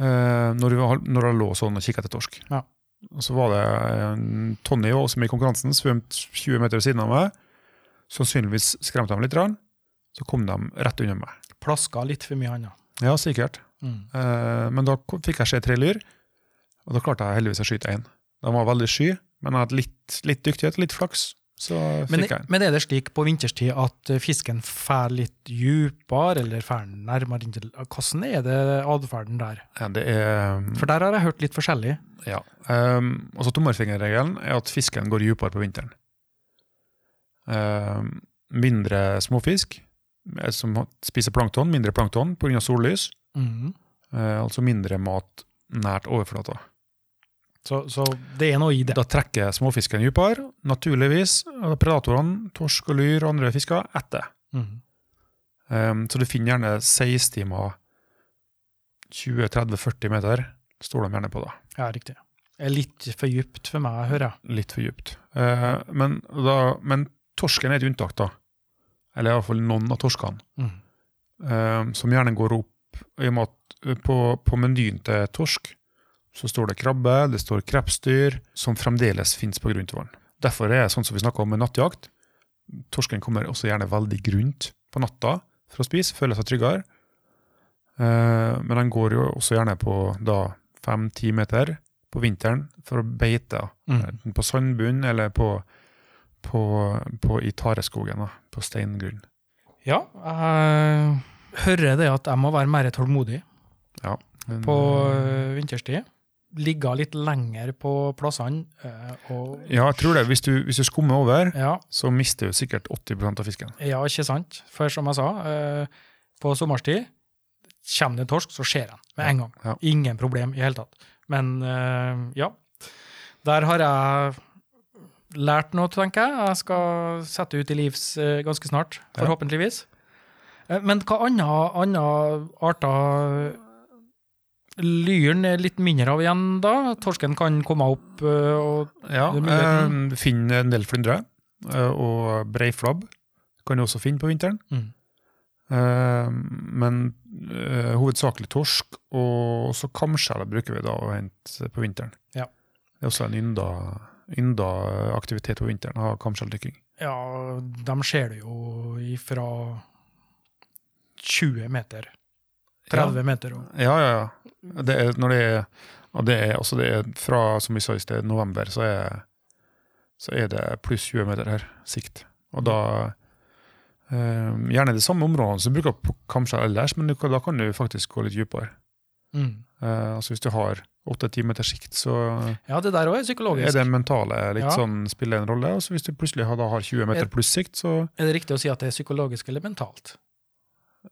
uh, når, vi når jeg lå sånn og kikket etter torsk. Ja. Og så var det en Tonny også med i konkurransen, svømte 20 meter ved siden av meg. Sannsynligvis skremte de litt, rann. så kom de rett under meg. Plaska litt for mye annet. Ja, sikkert. Mm. Uh, men da fikk jeg se tre lyr, og da klarte jeg heldigvis å skyte én. De var veldig sky, men jeg hadde litt, litt dyktighet og litt flaks, så Men, fikk jeg en. men er det slik på vinterstid at eh, fisken fær litt dypere, eller fær nærmere inntil Hvordan er det atferden der? Ja, det er For der har jeg hørt litt forskjellig. Ja. Um, altså Tommelfingerregelen er at fisken går dypere på vinteren. Um, mindre småfisk eh, som spiser plankton, mindre plankton pga. sollys. Mm. Uh, altså mindre mat nært overflata. Så, så det er noe i det. Da trekker småfisken dypere, naturligvis. og Predatorene, torsk og lyr og andre fisker, etter. Mm. Um, så du finner gjerne seistimer 20-30-40 meter. Står de gjerne på da. Ja, riktig. Det er litt for dypt for meg, hører jeg. Litt for djupt. Uh, men, da, men torsken er et unntak, da. Eller iallfall noen av torskene. Mm. eh, som gjerne går opp i og med at på, på menyen til torsk så står det krabbe, det står krepsdyr, som fremdeles finnes på grunt vann. Derfor er det sånn som vi snakka om med nattjakt. Torsken kommer også gjerne veldig grunt på natta for å spise, føler seg tryggere. Eh, men den går jo også gjerne på da fem-ti meter på vinteren for å beite. Mm. Enten på sandbunnen eller på, på, på i tareskogen, da, på steingrunn. Ja, jeg hører det at jeg må være mer tålmodig Men, på eh, øh, vinterstid. Ligge litt lenger på plassene. og Ja, jeg tror det. Hvis du, hvis du skummer over, ja, så mister du sikkert 80% av fisken. ja, ikke sant? For som jeg sa, øh, på sommerstid kommer det en torsk, så skjer den med en gang. Ja. Ingen problem i hele tatt. Men øh, ja, der har jeg lært noe, tenker jeg. Jeg skal sette ut i livs ganske snart, forhåpentligvis. Eh, Men hva andre arter Lyren er litt mindre av igjen da? Torsken kan komme opp øh, og Ja, eh, du en del flyndre, eh, og breiflabb kan du også finne på vinteren. Mm. Eh, men eh, hovedsakelig torsk, og også kamskjeller bruker vi da å hente på vinteren. Ja. Det er også en ynda, ynda aktivitet på vinteren, å ha kamskjelldykking. Ja, de ser du jo ifra 20 meter. 30 meter. Og. Ja, ja, ja. Det er, når det er, og det er, altså det er fra, som vi sa i sted, november, så er, så er det pluss 20 meter her, sikt. Og da eh, Gjerne de samme områdene som du bruker på kamskjell ellers, men du, da kan du faktisk gå litt dypere. Mm. Eh, altså Hvis du har 8-10 meter sikt, så Ja, det der også er psykologisk. er det mentale litt Ja. sånn spiller en rolle. Og så hvis du plutselig har, da har 20 meter Er- pluss sikt, så Er det riktig å si at det er psykologisk eller mentalt?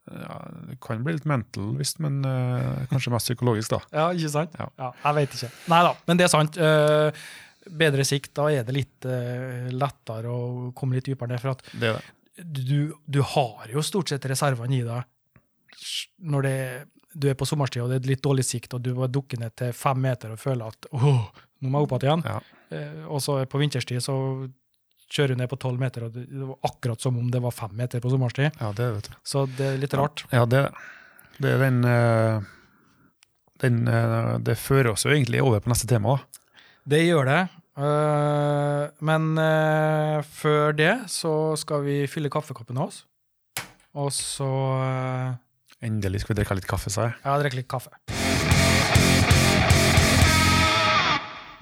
Ja, det kan bli litt mental, visst, men uh, kanskje mest psykologisk, da. Ja, ikke sant? Ja. jeg vet ikke. Nei da, men det er sant. Uh, bedre sikt, da er det litt uh, lettere å komme litt dypere ned. For at Det det. du, du har jo stort sett reservene i deg når det, du er på sommerstid og det er litt dårlig sikt, og du bare dukker ned til fem meter og føler at åh, nå må jeg opp igjen. Ja. Og så på vinterstid så kjører ned på tolv meter, og det, var akkurat som om det var fem meter på sommerstid. Ja, det vet du. Så det er litt rart. Ja, det, det er den, eh, den eh, Det fører oss jo egentlig over på neste tema. Det gjør det. Eh, men før det så skal vi fylle kaffekoppen hos. Og så Endelig skal vi drikke litt kaffe, sa jeg. Ja, drikke litt kaffe.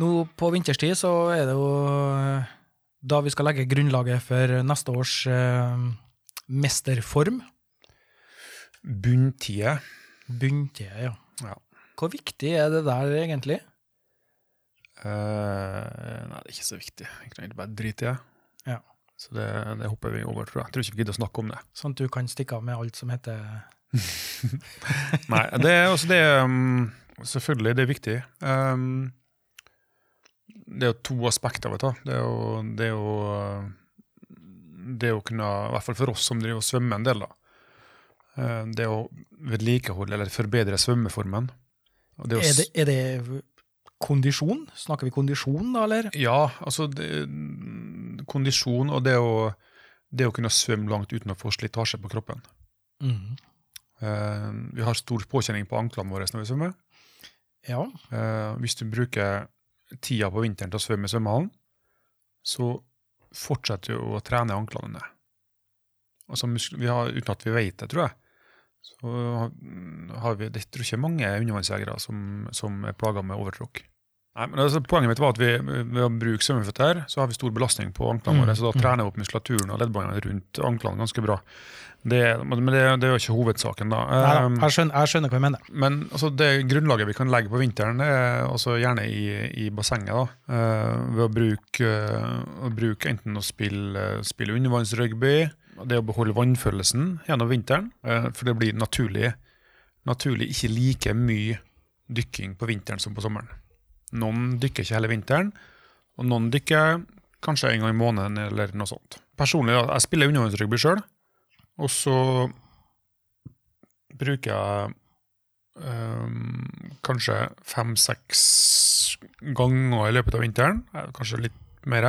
Nå på vinterstid så er det jo da vi skal legge grunnlaget for neste års eh, mesterform. Bunntide. Bunntide, ja. Ja. Hvor viktig er det der egentlig? Uh, nei, det er ikke så viktig. Jeg kan egentlig bare drite i det. Ja. Så det, det hopper vi over, tror jeg. Jeg tror ikke vi gidder å snakke om det. Sånn at du kan stikke av med alt som heter Nei, det er også det um, Selvfølgelig, det er viktig. Um, det er jo to aspekter av det. Det er jo det, er jo, det å kunne, i hvert fall for oss som driver og svømmer en del, da. Uh, det å vedlikeholde eller forbedre svømmeformen det Er det, er det kondisjon? Snakker vi kondisjon, da, eller? Ja, altså det, kondisjon og det å, det å kunne svømme langt uten å få slitasje på kroppen. Mm. Eh, vi har stor påkjenning på anklene våre når vi svømmer. Ja. Eh, hvis du bruker tida på vinteren til å svømme i svømmehallen, så fortsetter du å trene anklene dine. Altså, vi har, uten at vi vet det, tror jeg, så har vi, det tror ikke mange undervannsjegere som, som er plaga med overtråkk. Nei, men altså, Poenget mitt var at vi, ved å bruke svømmeføtter så har vi stor belastning på anklene Mm, våre, så da trener vi opp muskulaturen og leddbåndene rundt anklene ganske bra. Det, men det, det er jo ikke hovedsaken, da. Nei, da, Um, jeg, skjønner, jeg skjønner hva jeg mener. men altså, det grunnlaget vi kan legge på vinteren, det er altså gjerne i, i bassenget. da, eh, Ved å bruke, eh, å bruke enten å spille, spille undervannsrugby, det å beholde vannfølelsen gjennom vinteren. eh, for det blir naturlig, naturlig ikke like mye dykking på vinteren som på sommeren. Noen dykker ikke hele vinteren, og noen dykker kanskje en gang i måneden eller noe sånt. Personlig, da, jeg spiller undervannsrugby sjøl, og så bruker jeg øhm, kanskje fem-seks ganger i løpet av vinteren, eh, kanskje litt mer.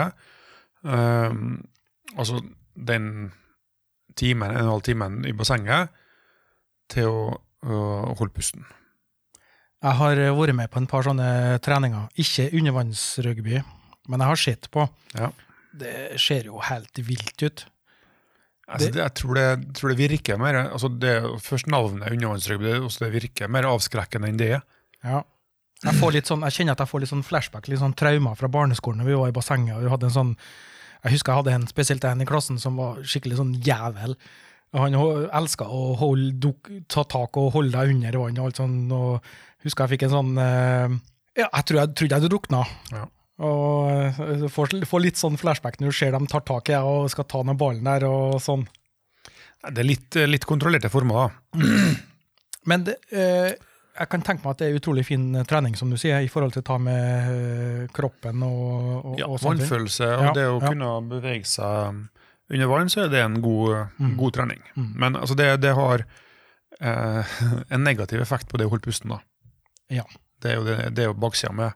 Um, altså den timen, en og en halv timen i bassenget til å, å holde pusten. Jeg har eh, vært med på en par sånne treninger. Ikke undervannsrugby, men jeg har sett på. Ja. Det ser jo helt vilt ut. Altså, det, jeg tror det, tror det virker mer altså det, Først navnet undervannsrugby, det, det virker mer avskrekkende enn det er. Ja. Jeg, sånn, jeg kjenner at jeg får litt sånn flashback, litt sånn traumer fra barneskolen når vi var i bassenget. og vi hadde en sånn, Jeg husker jeg hadde en spesielt en i klassen som var skikkelig sånn jævel. Han elska å holde, ta tak og holde deg under vann. og alt sånn, og husker jeg fikk en sånn eh, Ja, jeg tror jeg trodde jeg hadde drukna. Ja. Og eh, får, får litt sånn flashback når du ser dem tar tak i deg og skal ta ned ballen der og sånn. Det er litt, litt kontrollerte former, da. Men det, eh, jeg kan tenke meg at det er utrolig fin eh, trening, som du sier, i forhold til å ta med eh, kroppen og, og, Ja, og sånne vannfølelse og Ja, det å ja. kunne bevege seg under vann, så er det en god, Mm. god trening. Mm. Men altså, det, det har eh, en negativ effekt på det å holde pusten. da. Ja. Det er jo, det, det er jo baksida med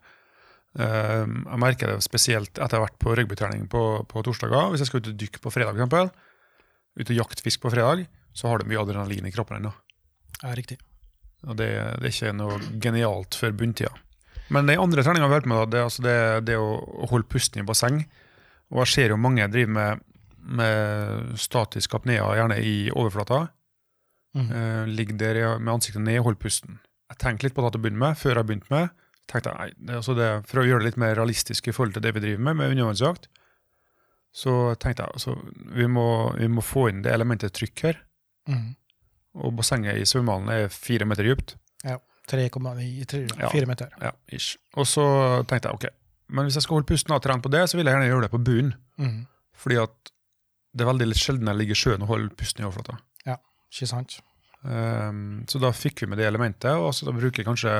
eh, Jeg merker det spesielt etter å ha vært på rugbytrening på, på torsdager. Hvis jeg skal ut og dykke på fredag, eksempel, ut og jakte fisk på fredag, så har du mye adrenalin i kroppen ennå. Ja, riktig. Og det, det er ikke noe genialt for bunntida. Men den andre treninga vi har vært med, da, det altså det, det å å holde pusten i basseng. Og jeg ser jo mange driver med, med statisk apnea, gjerne i overflata. Mm. Eh, ligger der med ansiktet ned og holder pusten. Jeg tenkte litt på det til å begynne med, før jeg begynte med. tenkte jeg, nei, det, altså det, For å gjøre det litt mer realistisk i forhold til det vi driver med, med undervannsjakt, så tenkte jeg altså, vi, må, vi må få inn det elementet trykk her. Mm. Og bassenget i svømmehallen er fire meter dypt. 3,9 tre- Ja. fire meter. Ja, ish. Og så tenkte jeg ok, men hvis jeg skal holde pusten og trene på det, så vil jeg gjerne gjøre det på bunnen. Mm. Fordi at det er veldig sjelden jeg ligger i sjøen og holder pusten i overflata. Ikke sant? Ehm, så da fikk vi med det elementet, og så da bruker jeg kanskje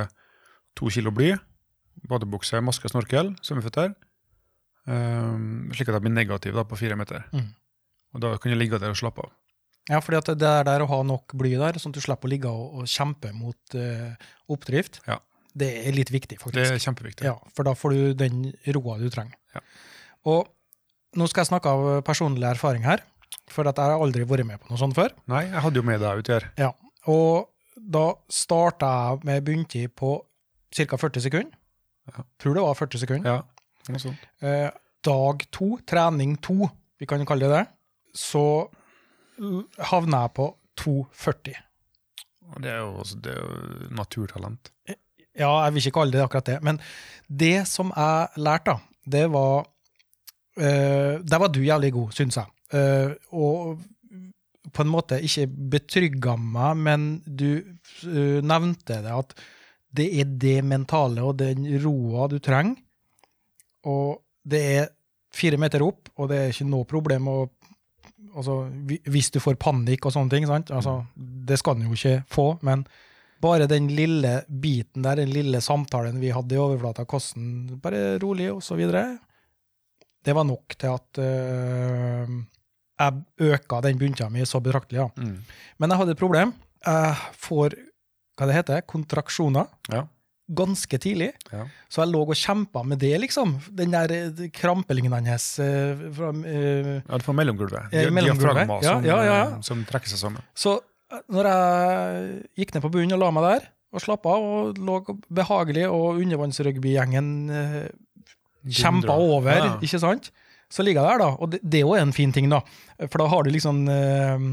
to kilo bly, badebukse, maske, snorkel, svømmeføtter, Um, slik at jeg blir negativ da på fire meter. Mm. Og da kan jeg ligge der og slappe av. Ja, fordi at det er der å ha nok bly der, sånn at du slipper å ligge og, og kjempe mot uh, oppdrift, Ja. det er litt viktig, faktisk. Det er kjempeviktig. Ja, for da får du den roa du trenger. Ja. Og nå skal jeg snakke av personlig erfaring her, for at jeg har aldri vært med på noe sånt før. Nei, jeg hadde jo med deg ut her. Ja. Og da starta jeg med bunntid på ca. 40 sekunder. Ja. Tror det var 40 sekunder. Ja, noe sånt. Eh, dag to, trening to, vi kan kalle det det, så havna jeg på 2,40. Det er jo, det er jo naturtalent. Ja, jeg vil ikke kalle det akkurat det, men det som jeg lærte, da, det var eh, Der var du jævlig god, syns jeg. Eh, og på en måte ikke betrygga meg, men du uh, nevnte det at det er det mentale og den roa du trenger. Og det er fire meter opp, og det er ikke noe problem å altså, Hvis du får panikk og sånne ting? Altså, det skal du jo ikke få, men bare den lille biten der, den lille samtalen vi hadde i overflata, hvordan bare rolig og så videre, det var nok til at øh, jeg øka den bunta mi så betraktelig. Ja. Mm. Men jeg hadde et problem. Jeg får hva det heter, kontraksjoner. Ja. ganske tidlig. Ja. Så jeg lå og kjempa med det, liksom. Den der eh, krampelignende uh, fra, uh, Ja, det får mellomgulvet. Eh, mellomgulvet. Diafragma Ja, som, ja, ja, eh, som trekker seg sammen. Så når jeg gikk ned på bunnen og la meg der, og slappa av, og lå behagelig, og undervannsrugbygjengen uh, kjempa over, ikke sant? Så ligger jeg der, da. Og det, det er jo en fin ting, da. For da har du liksom eh,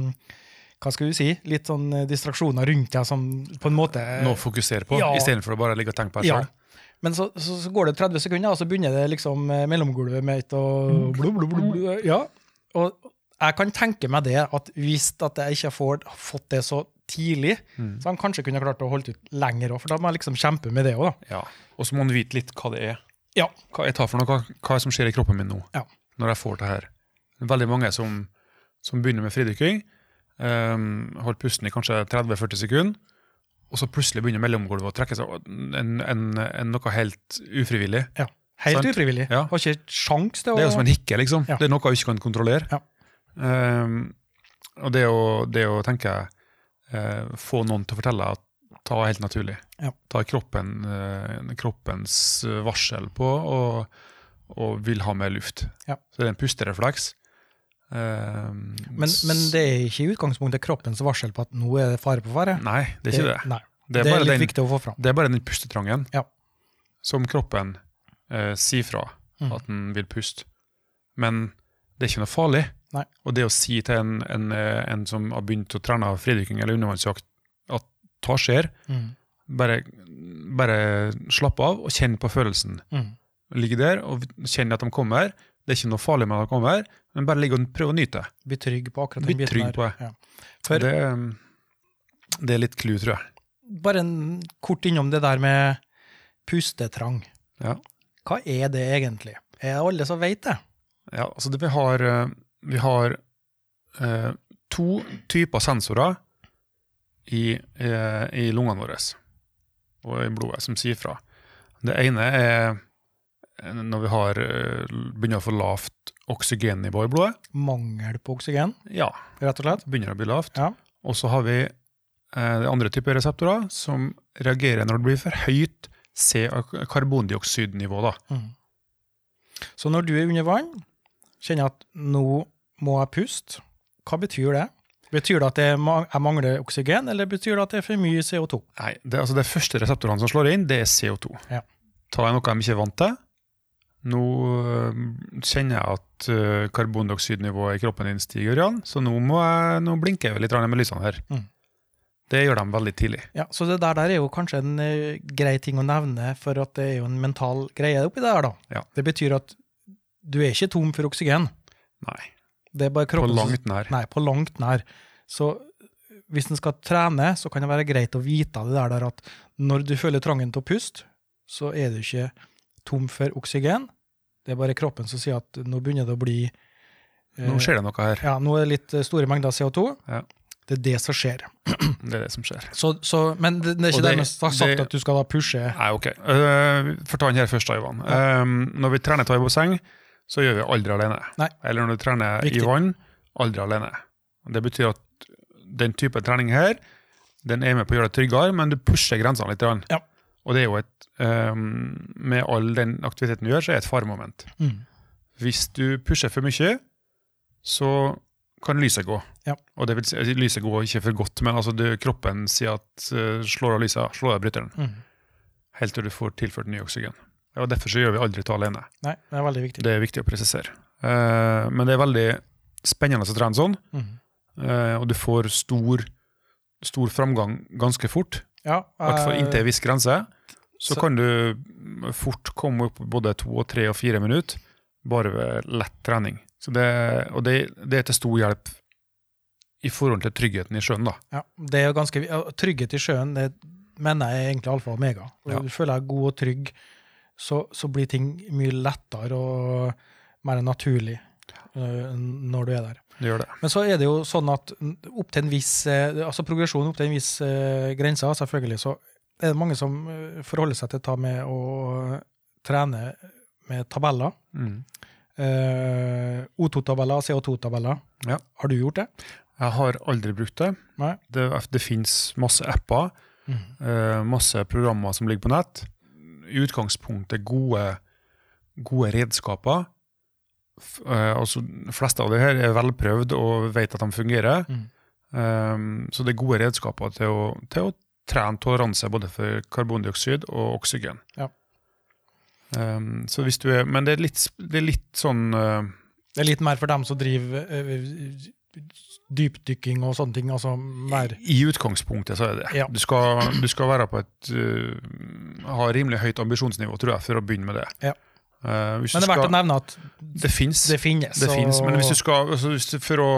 Hva skal du si? Litt sånn eh, distraksjoner rundt deg som på en måte Noe å fokusere på, Ja. istedenfor å bare ligge og tenke på deg Ja. sjøl. Men så, så, så går det 30 sekunder, og så begynner det liksom eh, mellomgulvet mitt og blub, blub, blub, blub, Ja. Og jeg kan tenke meg det, at hvis at jeg ikke får fått det så tidlig, Mm. så han kanskje kunne klart å holde ut lenger òg, for da må jeg liksom kjempe med det òg, da. Ja. Og så må han vite litt hva det er. Ja. Hva jeg tar for noe, hva, er som skjer i kroppen min nå, Ja. Når jeg får det her. Er veldig mange som, som begynner med fridykking, um, holder pusten i kanskje 30-40 sekunder, og så plutselig begynner mellomgulvet å trekke seg en, en, en, noe helt ufrivillig. Ja, Helt Sant. ufrivillig. Ja. Har ikke sjans til å Det er jo som en hikke, liksom. Ja. Det er noe jeg ikke kan kontrollere. Ja. Um, og det å, det å tenke uh, Få noen til å fortelle at ta helt naturlig. Ja. Ta kroppen, uh, kroppens eh, varsel på og, og vil ha mer luft. Ja. Så det er en pusterefleks. Um, men, men det er ikke i utgangspunktet kroppens varsel på at nå er det fare på fare. Nei, det er ikke det. Det det er er, litt den, viktig å få fram. det er bare den pustetrangen Ja. som kroppen eh, sier fra Mm. at den vil puste. Men det er ikke noe farlig. Nei. Og det å si til en, en, eh, en som har begynt å trene fridykking eller undervannsjakt, at ta skjer, Mm. bare, bare slapp av og kjenn på følelsen. Mm. Ligge der og kjenner at de kommer. Det er ikke noe farlig med at de kommer, men bare ligge og prøve å nyte. Bli trygg på akkurat den biten trygg på det. Ja. For Det, det er litt clou, tror jeg. bare en kort innom det der med pustetrang. Ja. Hva er det egentlig? Er det alle som vet det? Ja, altså det, vi har, eh, vi har eh, to typer sensorer i, eh, i lungene våre og i blodet som sier fra. Det ene er når vi har, eh, begynner å få lavt oksygennivå i blodet. Mangel på oksygen, Ja, rett og slett? begynner å bli lavt. Ja. Og så har vi eh, andre typer reseptorer som reagerer når det blir for høyt karbondioksidnivå. Mm. Så når du er under vann, kjenner at nå må jeg puste, hva betyr det? Betyr det at jeg mangler oksygen, eller betyr det at det er for mye CO2? Nei, det, altså det første reseptorene som slår inn, det er CO2. Ja. Tar jeg noe de ikke er vant til, nå øh, kjenner jeg at øh, karbondioksidnivået i kroppen din stiger, Jan, så nå, må jeg, nå blinker jeg litt med lysene her. Mm. Det gjør de veldig tidlig. Ja, Så det der, der er jo kanskje en eh, grei ting å nevne, for at det er jo en mental greie oppi det her. da. Ja. Det betyr at du er ikke tom for oksygen. Nei, Det er bare kroppen På langt nær. Nei, på langt nær. Så hvis en skal trene, så kan det være greit å vite det der, der at når du føler trangen til å puste, så er du ikke tom for oksygen. Det er bare kroppen som sier at nå begynner det å bli eh, Nå skjer det noe her. Ja, nå er det litt eh, store mengder CO2. Ja. Det er det som skjer. Det er det som skjer. Så, så, men det, det er ikke det- dermed sagt det- at du skal da pushe Nei, ok. Uh, Får ta den her først, Ivan. Ivan. Um, når vi trener thai så gjør vi aldri alene. Nei. Eller når du trener Viktig. i vann, aldri alene. Det betyr at den type trening her, den er med på å gjøre det tryggere, men du pusher grensene litt. Ja. Og det er jo et um, Med all den aktiviteten du gjør, så er det et faremoment. mm. Hvis du pusher for mye, så kan lyset gå. Ja. Og det vil si, lyset går ikke for godt, men altså det, kroppen sier at uh, slår av lyset, slår av bryteren Mm. helt til du får tilført ny oksygen. Og Derfor så gjør vi aldri det alene. Nei, det er veldig viktig. Det er viktig å presisere. Uh, men det er veldig spennende å trene sånn, Mm. uh, og du får stor, stor framgang ganske fort. Ja, I hvert fall inntil en viss grense. Så, så- kan du fort komme opp både to, og tre og fire minutter bare ved lett trening. Så det, og det, det er til stor hjelp i forhold til tryggheten i sjøen. da. Ja, det er ganske, Trygghet i sjøen det mener jeg er egentlig alfa og omega. Ja. Du føler deg god og trygg, så, så blir ting mye lettere og mer naturlig øh, når du er der. Det gjør det. Men så er det jo sånn at opp til en viss, eh, altså progresjon opp til en viss uh, grense, selvfølgelig, så er det mange som eh, forholder seg til dette med å trene med tabeller. Mm. Eh, O2-tabeller, CO2-tabeller. Ja. Har du gjort det? Jeg har aldri brukt det. Nei. Det, det finnes masse apper Mm. Eh, masse programmer som ligger på nett. I utgangspunktet gode, gode redskaper. F eh, altså, de fleste av de her er velprøvd og vet at de fungerer. Mm. Um, så det er gode redskaper til å, til å trene toleranse både for karbondioksid og oksygen. Ja. Um, så hvis du er, men det er litt, det er litt sånn uh, Det er litt mer for dem som driver uh, dypdykking og sånne ting. altså mer... I utgangspunktet så er det. Ja. Du, skal, du skal være på et uh, ha rimelig høyt ambisjonsnivå, tror jeg, for å begynne med det. Ja. Men det er verdt å nevne at Det fins. det finnes. Det og- men hvis du skal, altså hvis du, for, å,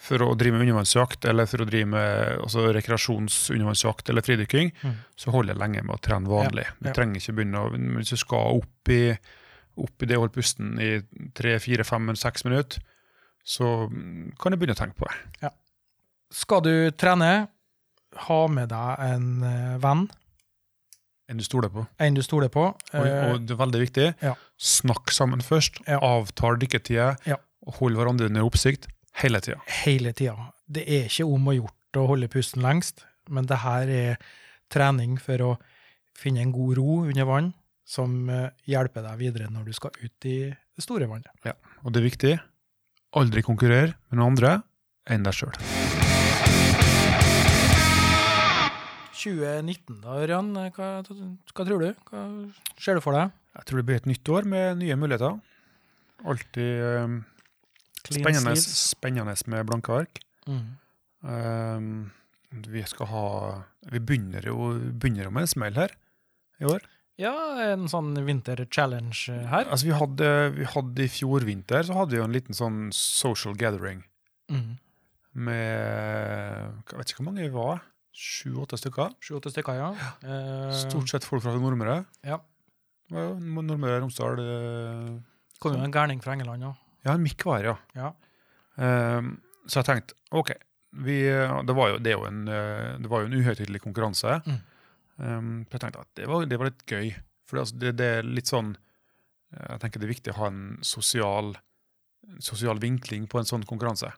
for å drive med undervannsjakt, eller for å drive med altså rekreasjonsundervannsjakt eller fridykking, Mm. så holder jeg lenge med å trene vanlig. Du ja. trenger ikke begynne å Hvis du skal opp i, opp i det å holde pusten i tre, fire, fem, seks minutter, så kan du begynne å tenke på det. Skal du trene, ha med deg en eh, venn, En du stoler på. en du stoler på. Og, eh, og det er veldig viktig, ja. snakk sammen først. Ja. Avtal dykketider. Ja. Hold hverandre under oppsikt hele tida. hele tida. Det er ikke om å gjort å holde pusten lengst, men det her er trening for å finne en god ro under vann, som eh, hjelper deg videre når du skal ut i det store vannet. Ja, Og det er viktig. Aldri konkurrere med noen andre enn deg sjøl. 2019 da, Ørjan, hva, hva tror du? Hva ser du for deg? Jeg tror det blir et nytt år med nye muligheter. Alltid eh, spennende, spennende med blanke ark. Mm. Um, vi skal ha Vi begynner jo, begynner jo med en smell her i år. Ja, en sånn vinter-challenge her. Altså vi hadde, vi hadde I fjor vinter så hadde vi jo en liten sånn social gathering Mm. med Jeg vet ikke hvor mange vi var. Sju-åtte stykker. Sju-åtte stykker, ja. ja. Stort sett folk fra Nordmøre. Ja. Nordmøre, Romsdal Det kom jo en gærning fra England òg. Ja, en mikk var ja. Ja. Ehm, så jeg tenkte OK, vi, det, var jo, det, jo en, eh, det var jo en uhøytidelig konkurranse. Mm. Um, jeg tenkte at det var, det var litt gøy. For altså, det, er litt sånn eh, Jeg tenker det er viktig å ha en sosial, sosial vinkling på en sånn konkurranse.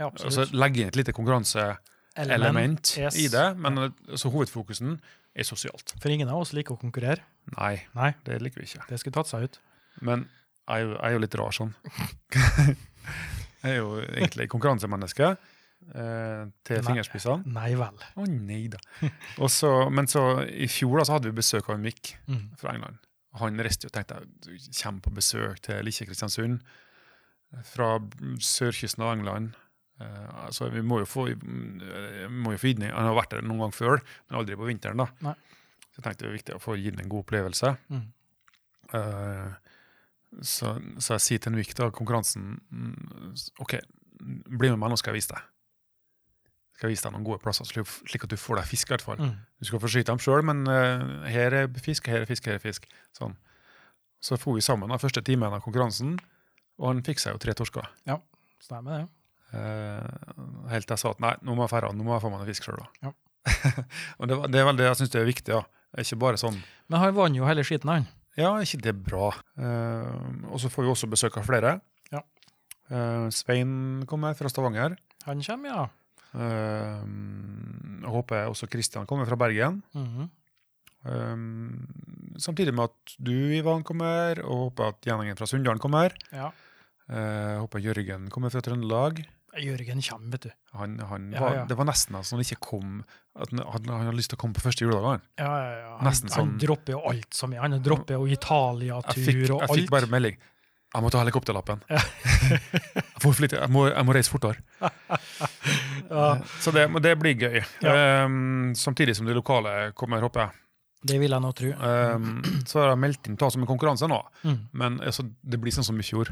ja, Altså. Legge inn et lite konkurranseelement yes. i det, men ja. så hovedfokusen er sosialt. For ingen av oss liker å konkurrere. Nei, Nei, det liker vi ikke. det skulle tatt seg ut. Men jeg er jo, jeg er jo litt rar sånn. jeg er jo egentlig konkurransemenneske eh, til Nei. fingerspissene. Nei vel. Å nei da. Også, men så i fjor da, så hadde vi besøk av en Mikk Mm. fra England. Han reiste jo og tenkte jeg, du kommer på besøk til Likkje Kristiansund fra sørkysten av England. Uh, altså, vi må jo få, vi må jo få gitt Han har vært der noen gang før, men aldri på vinteren. da. Nei. Så jeg tenkte det var viktig å få gitt en god opplevelse. Mm. Eh, så, så jeg sier til en da, konkurransen mm, OK, bli med meg, nå skal jeg vise deg. Skal jeg vise deg noen gode plasser, slik at du får deg fisk. i hvert fall. Mm. Du skal få skyte dem sjøl, men uh, her er fisk, her er fisk, her er fisk. Sånn. Så for vi sammen den første timen av konkurransen, og han fikk seg jo tre torsker. Stemmer det. Eh, helt til jeg sa at nei, nå må jeg færre, nå må jeg få meg noe fisk sjøl. Ja. og det, det er vel det jeg syns er viktig. ja. Ikke bare sånn Men han vant jo hele skiten, han. Ja, er ikke det bra? Uh, og så får vi også besøk av flere. Ja. Uh, Svein kommer fra Stavanger. Han kommer, ja. Håper jeg håper også Kristian kommer fra Bergen. Mm -hmm. uh, samtidig med at du, Ivan, kommer, og håper at gjengen fra Sunndalen kommer. ja. Håper Jørgen kommer fra Trøndelag. Jørgen kommer, vet du. Han, han Ja, var, ja. Det var nesten altså, han ikke kom at han, han hadde lyst til å komme på første juledag. Ja, ja, ja. Han, han sånn- dropper jo alt som er. Han dropper jo Italia-tur og alt. jeg fikk bare melding. Jeg må ta helikopterlappen. Ja. jeg, flytte, jeg, må, jeg må reise fortere. Ja, Så det, det blir gøy. Um, samtidig som de lokale kommer, håper jeg. det vil jeg nå tro. Um, så har jeg meldt inn ta som en konkurranse nå, Mm. men altså, det blir sånn som i fjor.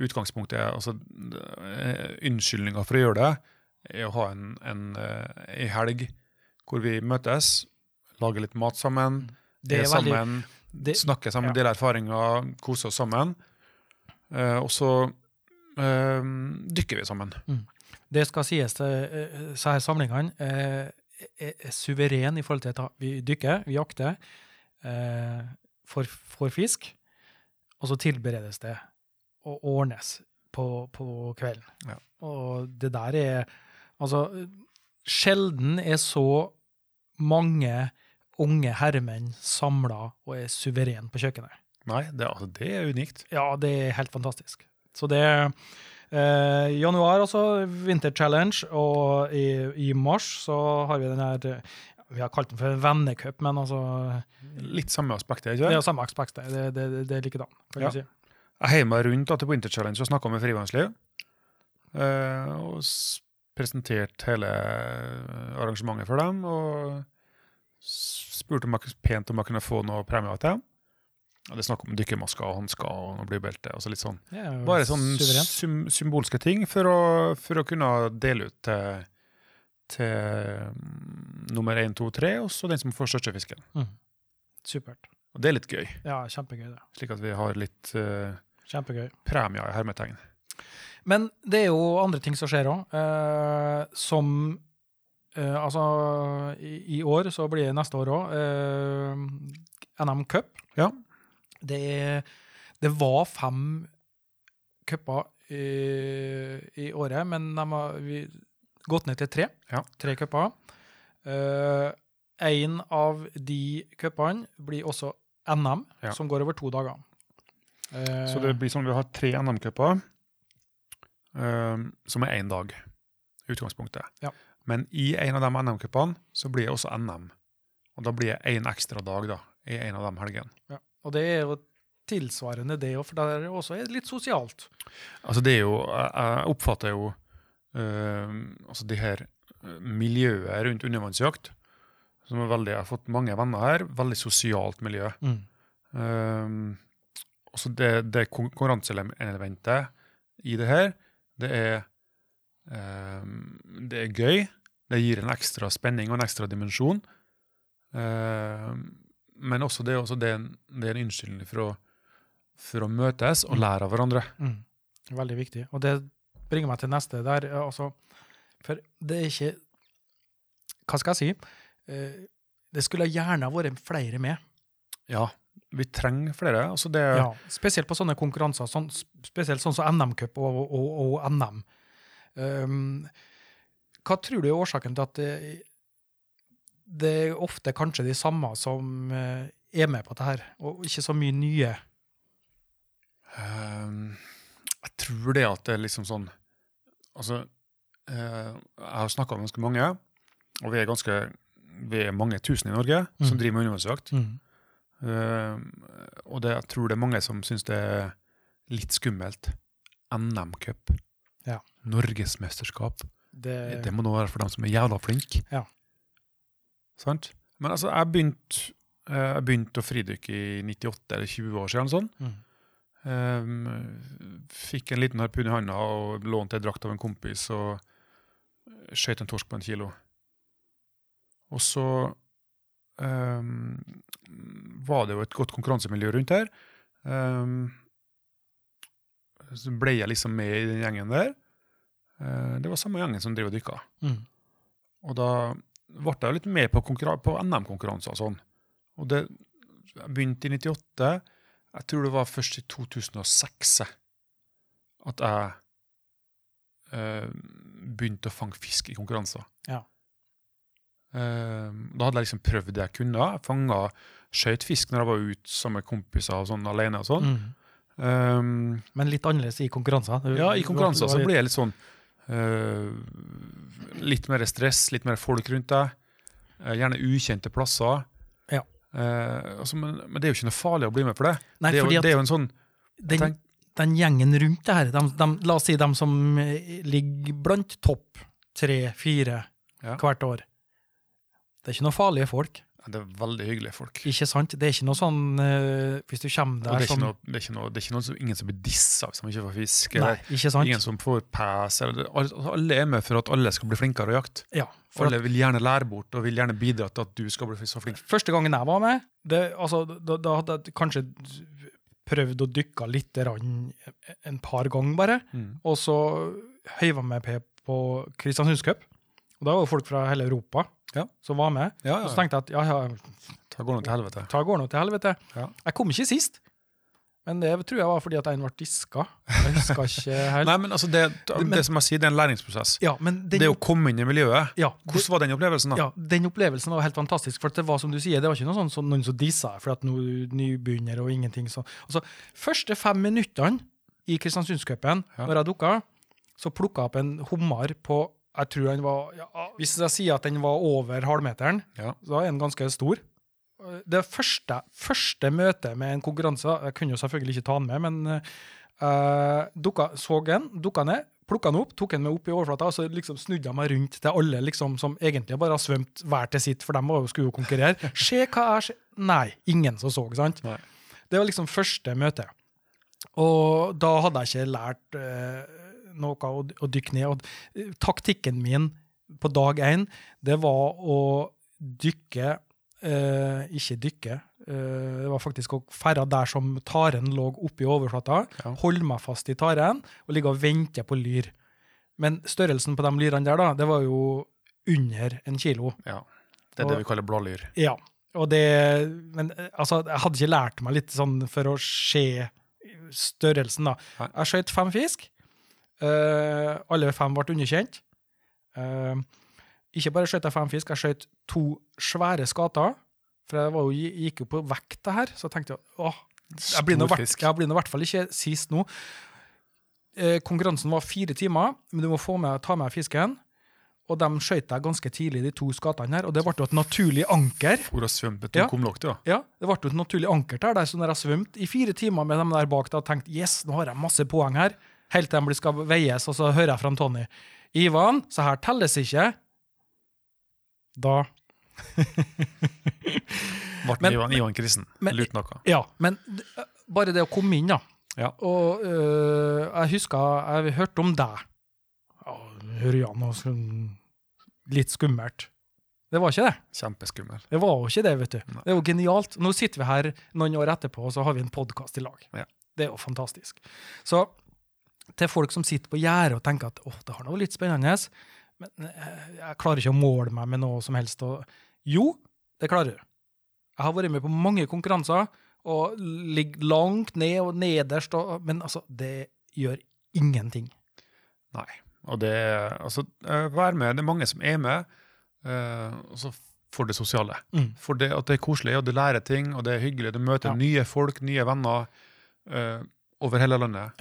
Utgangspunktet er altså, uh, Unnskyldninga for å gjøre det er å ha en, en, eh, en helg hvor vi møtes, lager litt mat sammen, Det er, er veldig det, snakker sammen, ja. deler erfaringer, koser oss sammen. Eh, og så eh, dykker vi sammen. Det skal sies eh, her samlingene eh, er, er suveren i forhold til at vi dykker, vi jakter, eh, får, får fisk, og så tilberedes det og ordnes på, på kvelden. Ja. Og det der er Altså, sjelden er så mange unge herremenn samla og er suveren på kjøkkenet. Nei, det, altså, det er unikt. Ja, det er helt fantastisk. Så det er eh, januar, altså, Winter Challenge, og i, i mars så har vi den her Vi har kalt den for vennecup, men altså Litt samme aspekt, Det ikke er Ja, samme aspektet. det, det, det, det er likedan. kan Ja. du si. Jeg heiv meg rundt da, til Winter Challenge og snakka med Frivannsliv. Eh, og presenterte hele arrangementet for dem. Og spurte om jeg, pent om jeg kunne få noe premier til dem. Og det er snakk om dykkermasker og hansker og noe blybelte. Altså litt sånn. Er Bare sånn sym symbolske ting for å, for å kunne dele ut til, til mm, nummer én, to, tre, og så den som får største fisken. Mm. Supert. Og det er litt gøy, Ja, kjempegøy, det. slik at vi har litt eh, Kjempegøy. premier i hermetegn. Men det er jo andre ting som skjer òg, eh, som eh, Altså, i, i år så blir det neste år òg eh, NM Cup. Ja. Det, det var fem cuper i, i året, men de har vi, gått ned til tre. Ja. Tre cuper. Én av de cupene blir også NM, Ja. som går over to dager. Eh, Så det blir sånn vi har tre NM-cuper, eh, som er én dag i utgangspunktet. Ja. Men i en av de NM-cupene så blir det også NM. Og da blir det én ekstra dag da, i en av de helgene. Ja. Og det er jo tilsvarende det òg, for der er det også litt sosialt. Altså det er jo, jeg oppfatter jo eh, altså det her eh, miljøet rundt undervannsjakt, som er veldig, jeg har fått mange venner her, veldig sosialt miljø. Um, også det, det konkurranseelementet i det her, det er, um, det er gøy. Det gir en ekstra spenning og en ekstra dimensjon. Um, men også det, også det, det er en unnskyldning for for å møtes og lære av hverandre. Mm. Veldig viktig. Og det bringer meg til neste der. eh, Altså, for det er ikke Hva skal jeg si? Det skulle gjerne vært flere med. Ja, vi trenger flere. Altså det, Ja, spesielt på sånne konkurranser, sånn, spesielt sånn som NM-cup og, og, og NM. Um, hva tror du er årsaken til at det, det er ofte kanskje de samme som eh, er med på dette her, og ikke så mye nye? Um, jeg tror det at det er liksom sånn Altså, uh, jeg har snakka med ganske mange, og vi er ganske vi er mange tusen i Norge som Mm. driver med undervannsjakt. Mm. Um, og det, jeg tror det er mange som syns det er litt skummelt. NM-cup. Ja. Norgesmesterskap. Det, Det må nå være for dem som er jævla flinke. Ja. Sant? Men altså, jeg begynte eh, jeg begynte å fridykke i 98 eller 20 år siden. Sånn. mm. Um, fikk en liten harpun i handa og lånte ei drakt av en kompis og skjøt en torsk på en kilo. Og så um, var det jo et godt konkurransemiljø rundt her. Um, så ble jeg liksom med i den gjengen der. Uh, det var samme gjengen som drev og dykka. Mm. Og da ble jeg litt med på, på NM-konkurranser og sånn. Og det begynte i 98. Jeg tror det var først i 2006 at jeg uh, begynte å fange fisk i konkurranser. Ja. Eh, da hadde jeg liksom prøvd det jeg kunne. Jeg fanga skjøt fisk når jeg var ute sammen med kompiser og sånn alene. og sånn. Mm. Um, Men litt annerledes i konkurranser. Du- ja, i konkurranser så blir det litt sånn uh, Litt mer stress, litt mer folk rundt deg. Uh, gjerne ukjente plasser. Ja. Eh, altså, men, men det er jo ikke noe farlig å bli med for det. Nei, det, er jo, det er jo en sånn den, tenk- den gjengen rundt det her, de, de, la oss si de som ligger blant topp tre-fire Ja. hvert år. Det er ikke noe farlige folk. Det er veldig hyggelige folk. Ikke sant? Det er ikke noe sånn uh, Hvis du kommer der det er noe, det er ikke noe, det er ikke noe som, ingen som blir dissa hvis de ikke får fisk. Nei, ikke sant? ingen som får pass. Eller, alle- er med for at alle skal bli flinkere å jakte. Ja, alle at vil gjerne lære bort og vil gjerne bidra til at du skal bli så flink. Første gangen jeg var med, det, altså, da, da hadde jeg kanskje prøvd å dykke litt rann en par ganger bare. Mm. Og så høyva jeg meg på- på Kristiansundscup. Og da var folk fra hele Europa Ja. som var med. Ja, Og så tenkte jeg at ja, ja, Ta går nå til helvete. ta går nå til helvete. Ja. Jeg kom ikke sist. Men det tror jeg var fordi at en ble diska. Jeg husker ikke helt. Nei, men altså det, det, Men- som jeg sier, det er en læringsprosess. ja, men den, Det å komme inn i miljøet. ja, Hvordan var den opplevelsen, da? Ja, Den opplevelsen var helt fantastisk. for det var som du sier, det var ikke noe sånn så noen som dissa for at noe nybegynner og ingenting sånn. Altså, første fem minuttene i Kristiansundscupen, Ja. når jeg dukka, så plukka jeg opp en hummer på jeg tror han var, ja, Hvis jeg sier at den var over halvmeteren, Ja. så er den ganske stor. Det første, første møtet med en konkurranse Jeg kunne jo selvfølgelig ikke ta den med, men uh, dukka, så den, dukka ned, plukka den opp, tok den med opp i overflata, og så liksom snudde jeg meg rundt til alle liksom, som egentlig bare har svømt hver til sitt, for de skulle jo konkurrere. Se hva jeg ser Nei, ingen som så, sant? Nei. Det var liksom første møte. Og da hadde jeg ikke lært eh, noe å, å dykke ned. Og eh, taktikken min på dag én, det var å dykke eh, Ikke dykke. eh, det var faktisk å ferde der som taren lå oppi overflata. Ja. Holde meg fast i taren og ligge og vente på lyr. Men størrelsen på de lyrene der, da, det var jo under en kilo. ja. Det er det vi kaller blålyr. Ja. Og det, men eh, altså, jeg hadde ikke lært meg litt sånn for å se størrelsen, da. Jeg skjøt fem fisk. Eh, alle fem ble underkjent. Uh, ikke bare skjøt jeg fem fisk, jeg skjøt to svære skater. For jeg var jo, gikk jo på vekt, det her, så jeg tenkte åh, jeg blir nå i hvert fall ikke sist nå. Eh, konkurransen var fire timer, men du må få med, ta med fisken. Og de skjøt jeg ganske tidlig, de to skatene her. Og det ble jo et naturlig anker. For å svømme Ja. kumlokter, da. Ja, det ble jo et naturlig anker der, der så når jeg svømte i fire timer med dem der bak, da tenkte yes, nå har jeg masse poeng her. Helt til de skal veies, og så hører jeg fra Tony. Ivan, så her telles ikke. Da Ble Ivan, Ivan Kristen. lurt Lut noe. Ja, men bare det å komme inn, da. Ja. Og øh, jeg husker jeg hørte om deg. Og sånn Litt skummelt. Det var ikke det. Kjempeskummel. Det var jo ikke det, vet du. Nei. Det er jo genialt. Nå sitter vi her noen år etterpå, og så har vi en podkast i lag. Ja. Det er jo fantastisk. Så til folk som sitter på gjerdet og tenker at åh, det har noe litt spennende, men eh, jeg klarer ikke å måle meg med noe som helst. Og, jo, det klarer du. Jeg har vært med på mange konkurranser og ligger langt ned og nederst, og, men altså, det gjør ingenting. Nei. Og det Altså, eh, vær med. Det er mange som er med. eh, og så for det sosiale. Mm. For det at det er koselig, og du lærer ting, og det er hyggelig. Du møter Ja. nye folk, nye venner over hele landet.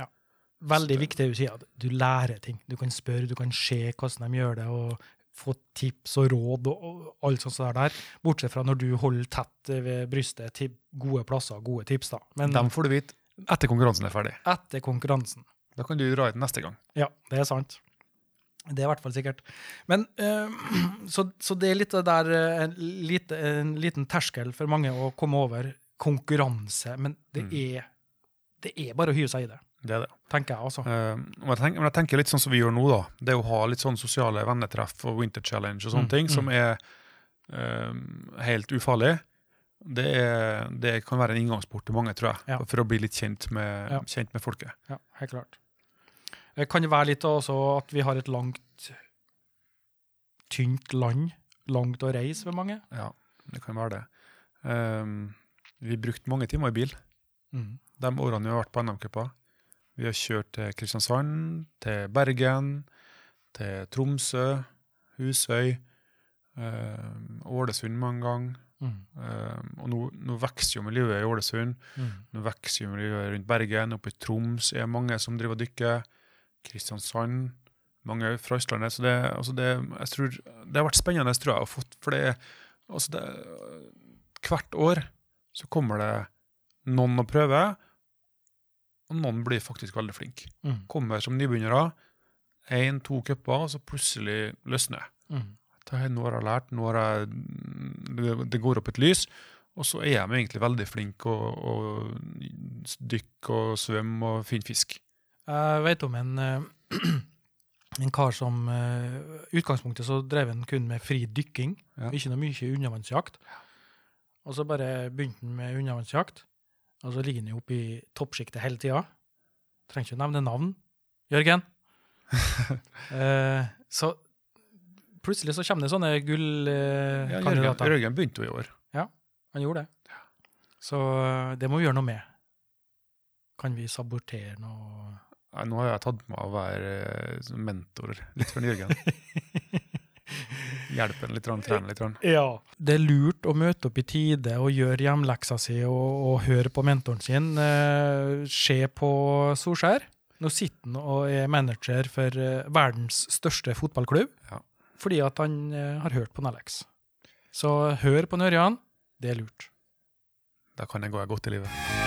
Veldig viktig det du sier, at du lærer ting. Du kan spørre, du kan se hvordan de gjør det, og få tips og råd og, og alt sånt der. Bortsett fra når du holder tett ved brystet til gode plasser, gode tips, da. Men Dem får du vite etter konkurransen er ferdig. etter konkurransen. Da kan du dra ut neste gang. Ja, det er sant. Det er i hvert fall sikkert. Men øh, så, så det er litt der eh, en, lite, en liten terskel for mange å komme over konkurranse, men det Mm. er det er bare å hive seg i det, Det er det. tenker jeg altså. Uh, men, jeg tenker, men jeg tenker litt sånn som vi gjør nå, da. Det å ha litt sånn sosiale vennetreff og Winter Challenge og sånne Mm, ting, mm. som er uh, helt ufarlig. Det, er, det kan være en inngangsport til mange, tror jeg, Ja. for å bli litt kjent med, Ja. kjent med folket. Ja, helt klart. Det kan det være litt også at vi har et langt, tynt land. Langt å reise for mange. Ja, det kan være det. Um, vi brukte mange timer i bil Mm. de årene vi har vært på NM-cuper. Vi har kjørt til Kristiansand, til Bergen, til Tromsø, Husøy, um, Ålesund mange ganger. Mm. Um, og nå, nå vokser jo miljøet i Ålesund. Mm. Nå vokser jo miljøet rundt Bergen. Oppe i Troms er mange som driver og dykker. Kristiansand. Mange fra Østlandet. Så det, altså det, jeg tror, det har vært spennende, tror jeg. å få- For det, altså det, hvert år så kommer det noen å prøve, og noen blir faktisk veldig flinke. Mm. Kommer som nybegynnere, én, to cuper, og så plutselig løsner det. Mm. Nå har jeg lært, nå har jeg, det, går opp et lys, og så er de egentlig veldig flinke å, å dykke og svømme og finne fisk. Jeg vet om en, eh, en kar som I utgangspunktet så drev han kun med fri dykking, Ja. ikke noe mye undervannsjakt. Og så bare begynte han med undervannsjakt, og så ligger han jo oppe i toppsjiktet hele tida. Trenger ikke å nevne navn. Jørgen. eh, så plutselig så kommer det sånne Ja, Jørgen. Jørgen begynte jo i år. Ja, Han gjorde det. Så eh, det må vi gjøre noe med. Kan vi sabotere noe? Nei, nå har jeg tatt med å være eh, mentor litt for Jørgen. Hjelpe en litt, trene litt. Ja. Det er lurt å møte opp i tide og gjøre hjemleksa si og, og høre på mentoren sin. Eh, se på Solskjær. Nå sitter han og er manager for eh, verdens største fotballklubb Ja. fordi at han eh, har hørt på Alex. Så hør på Ørjan. Det er lurt. Da kan jeg gå godt i livet.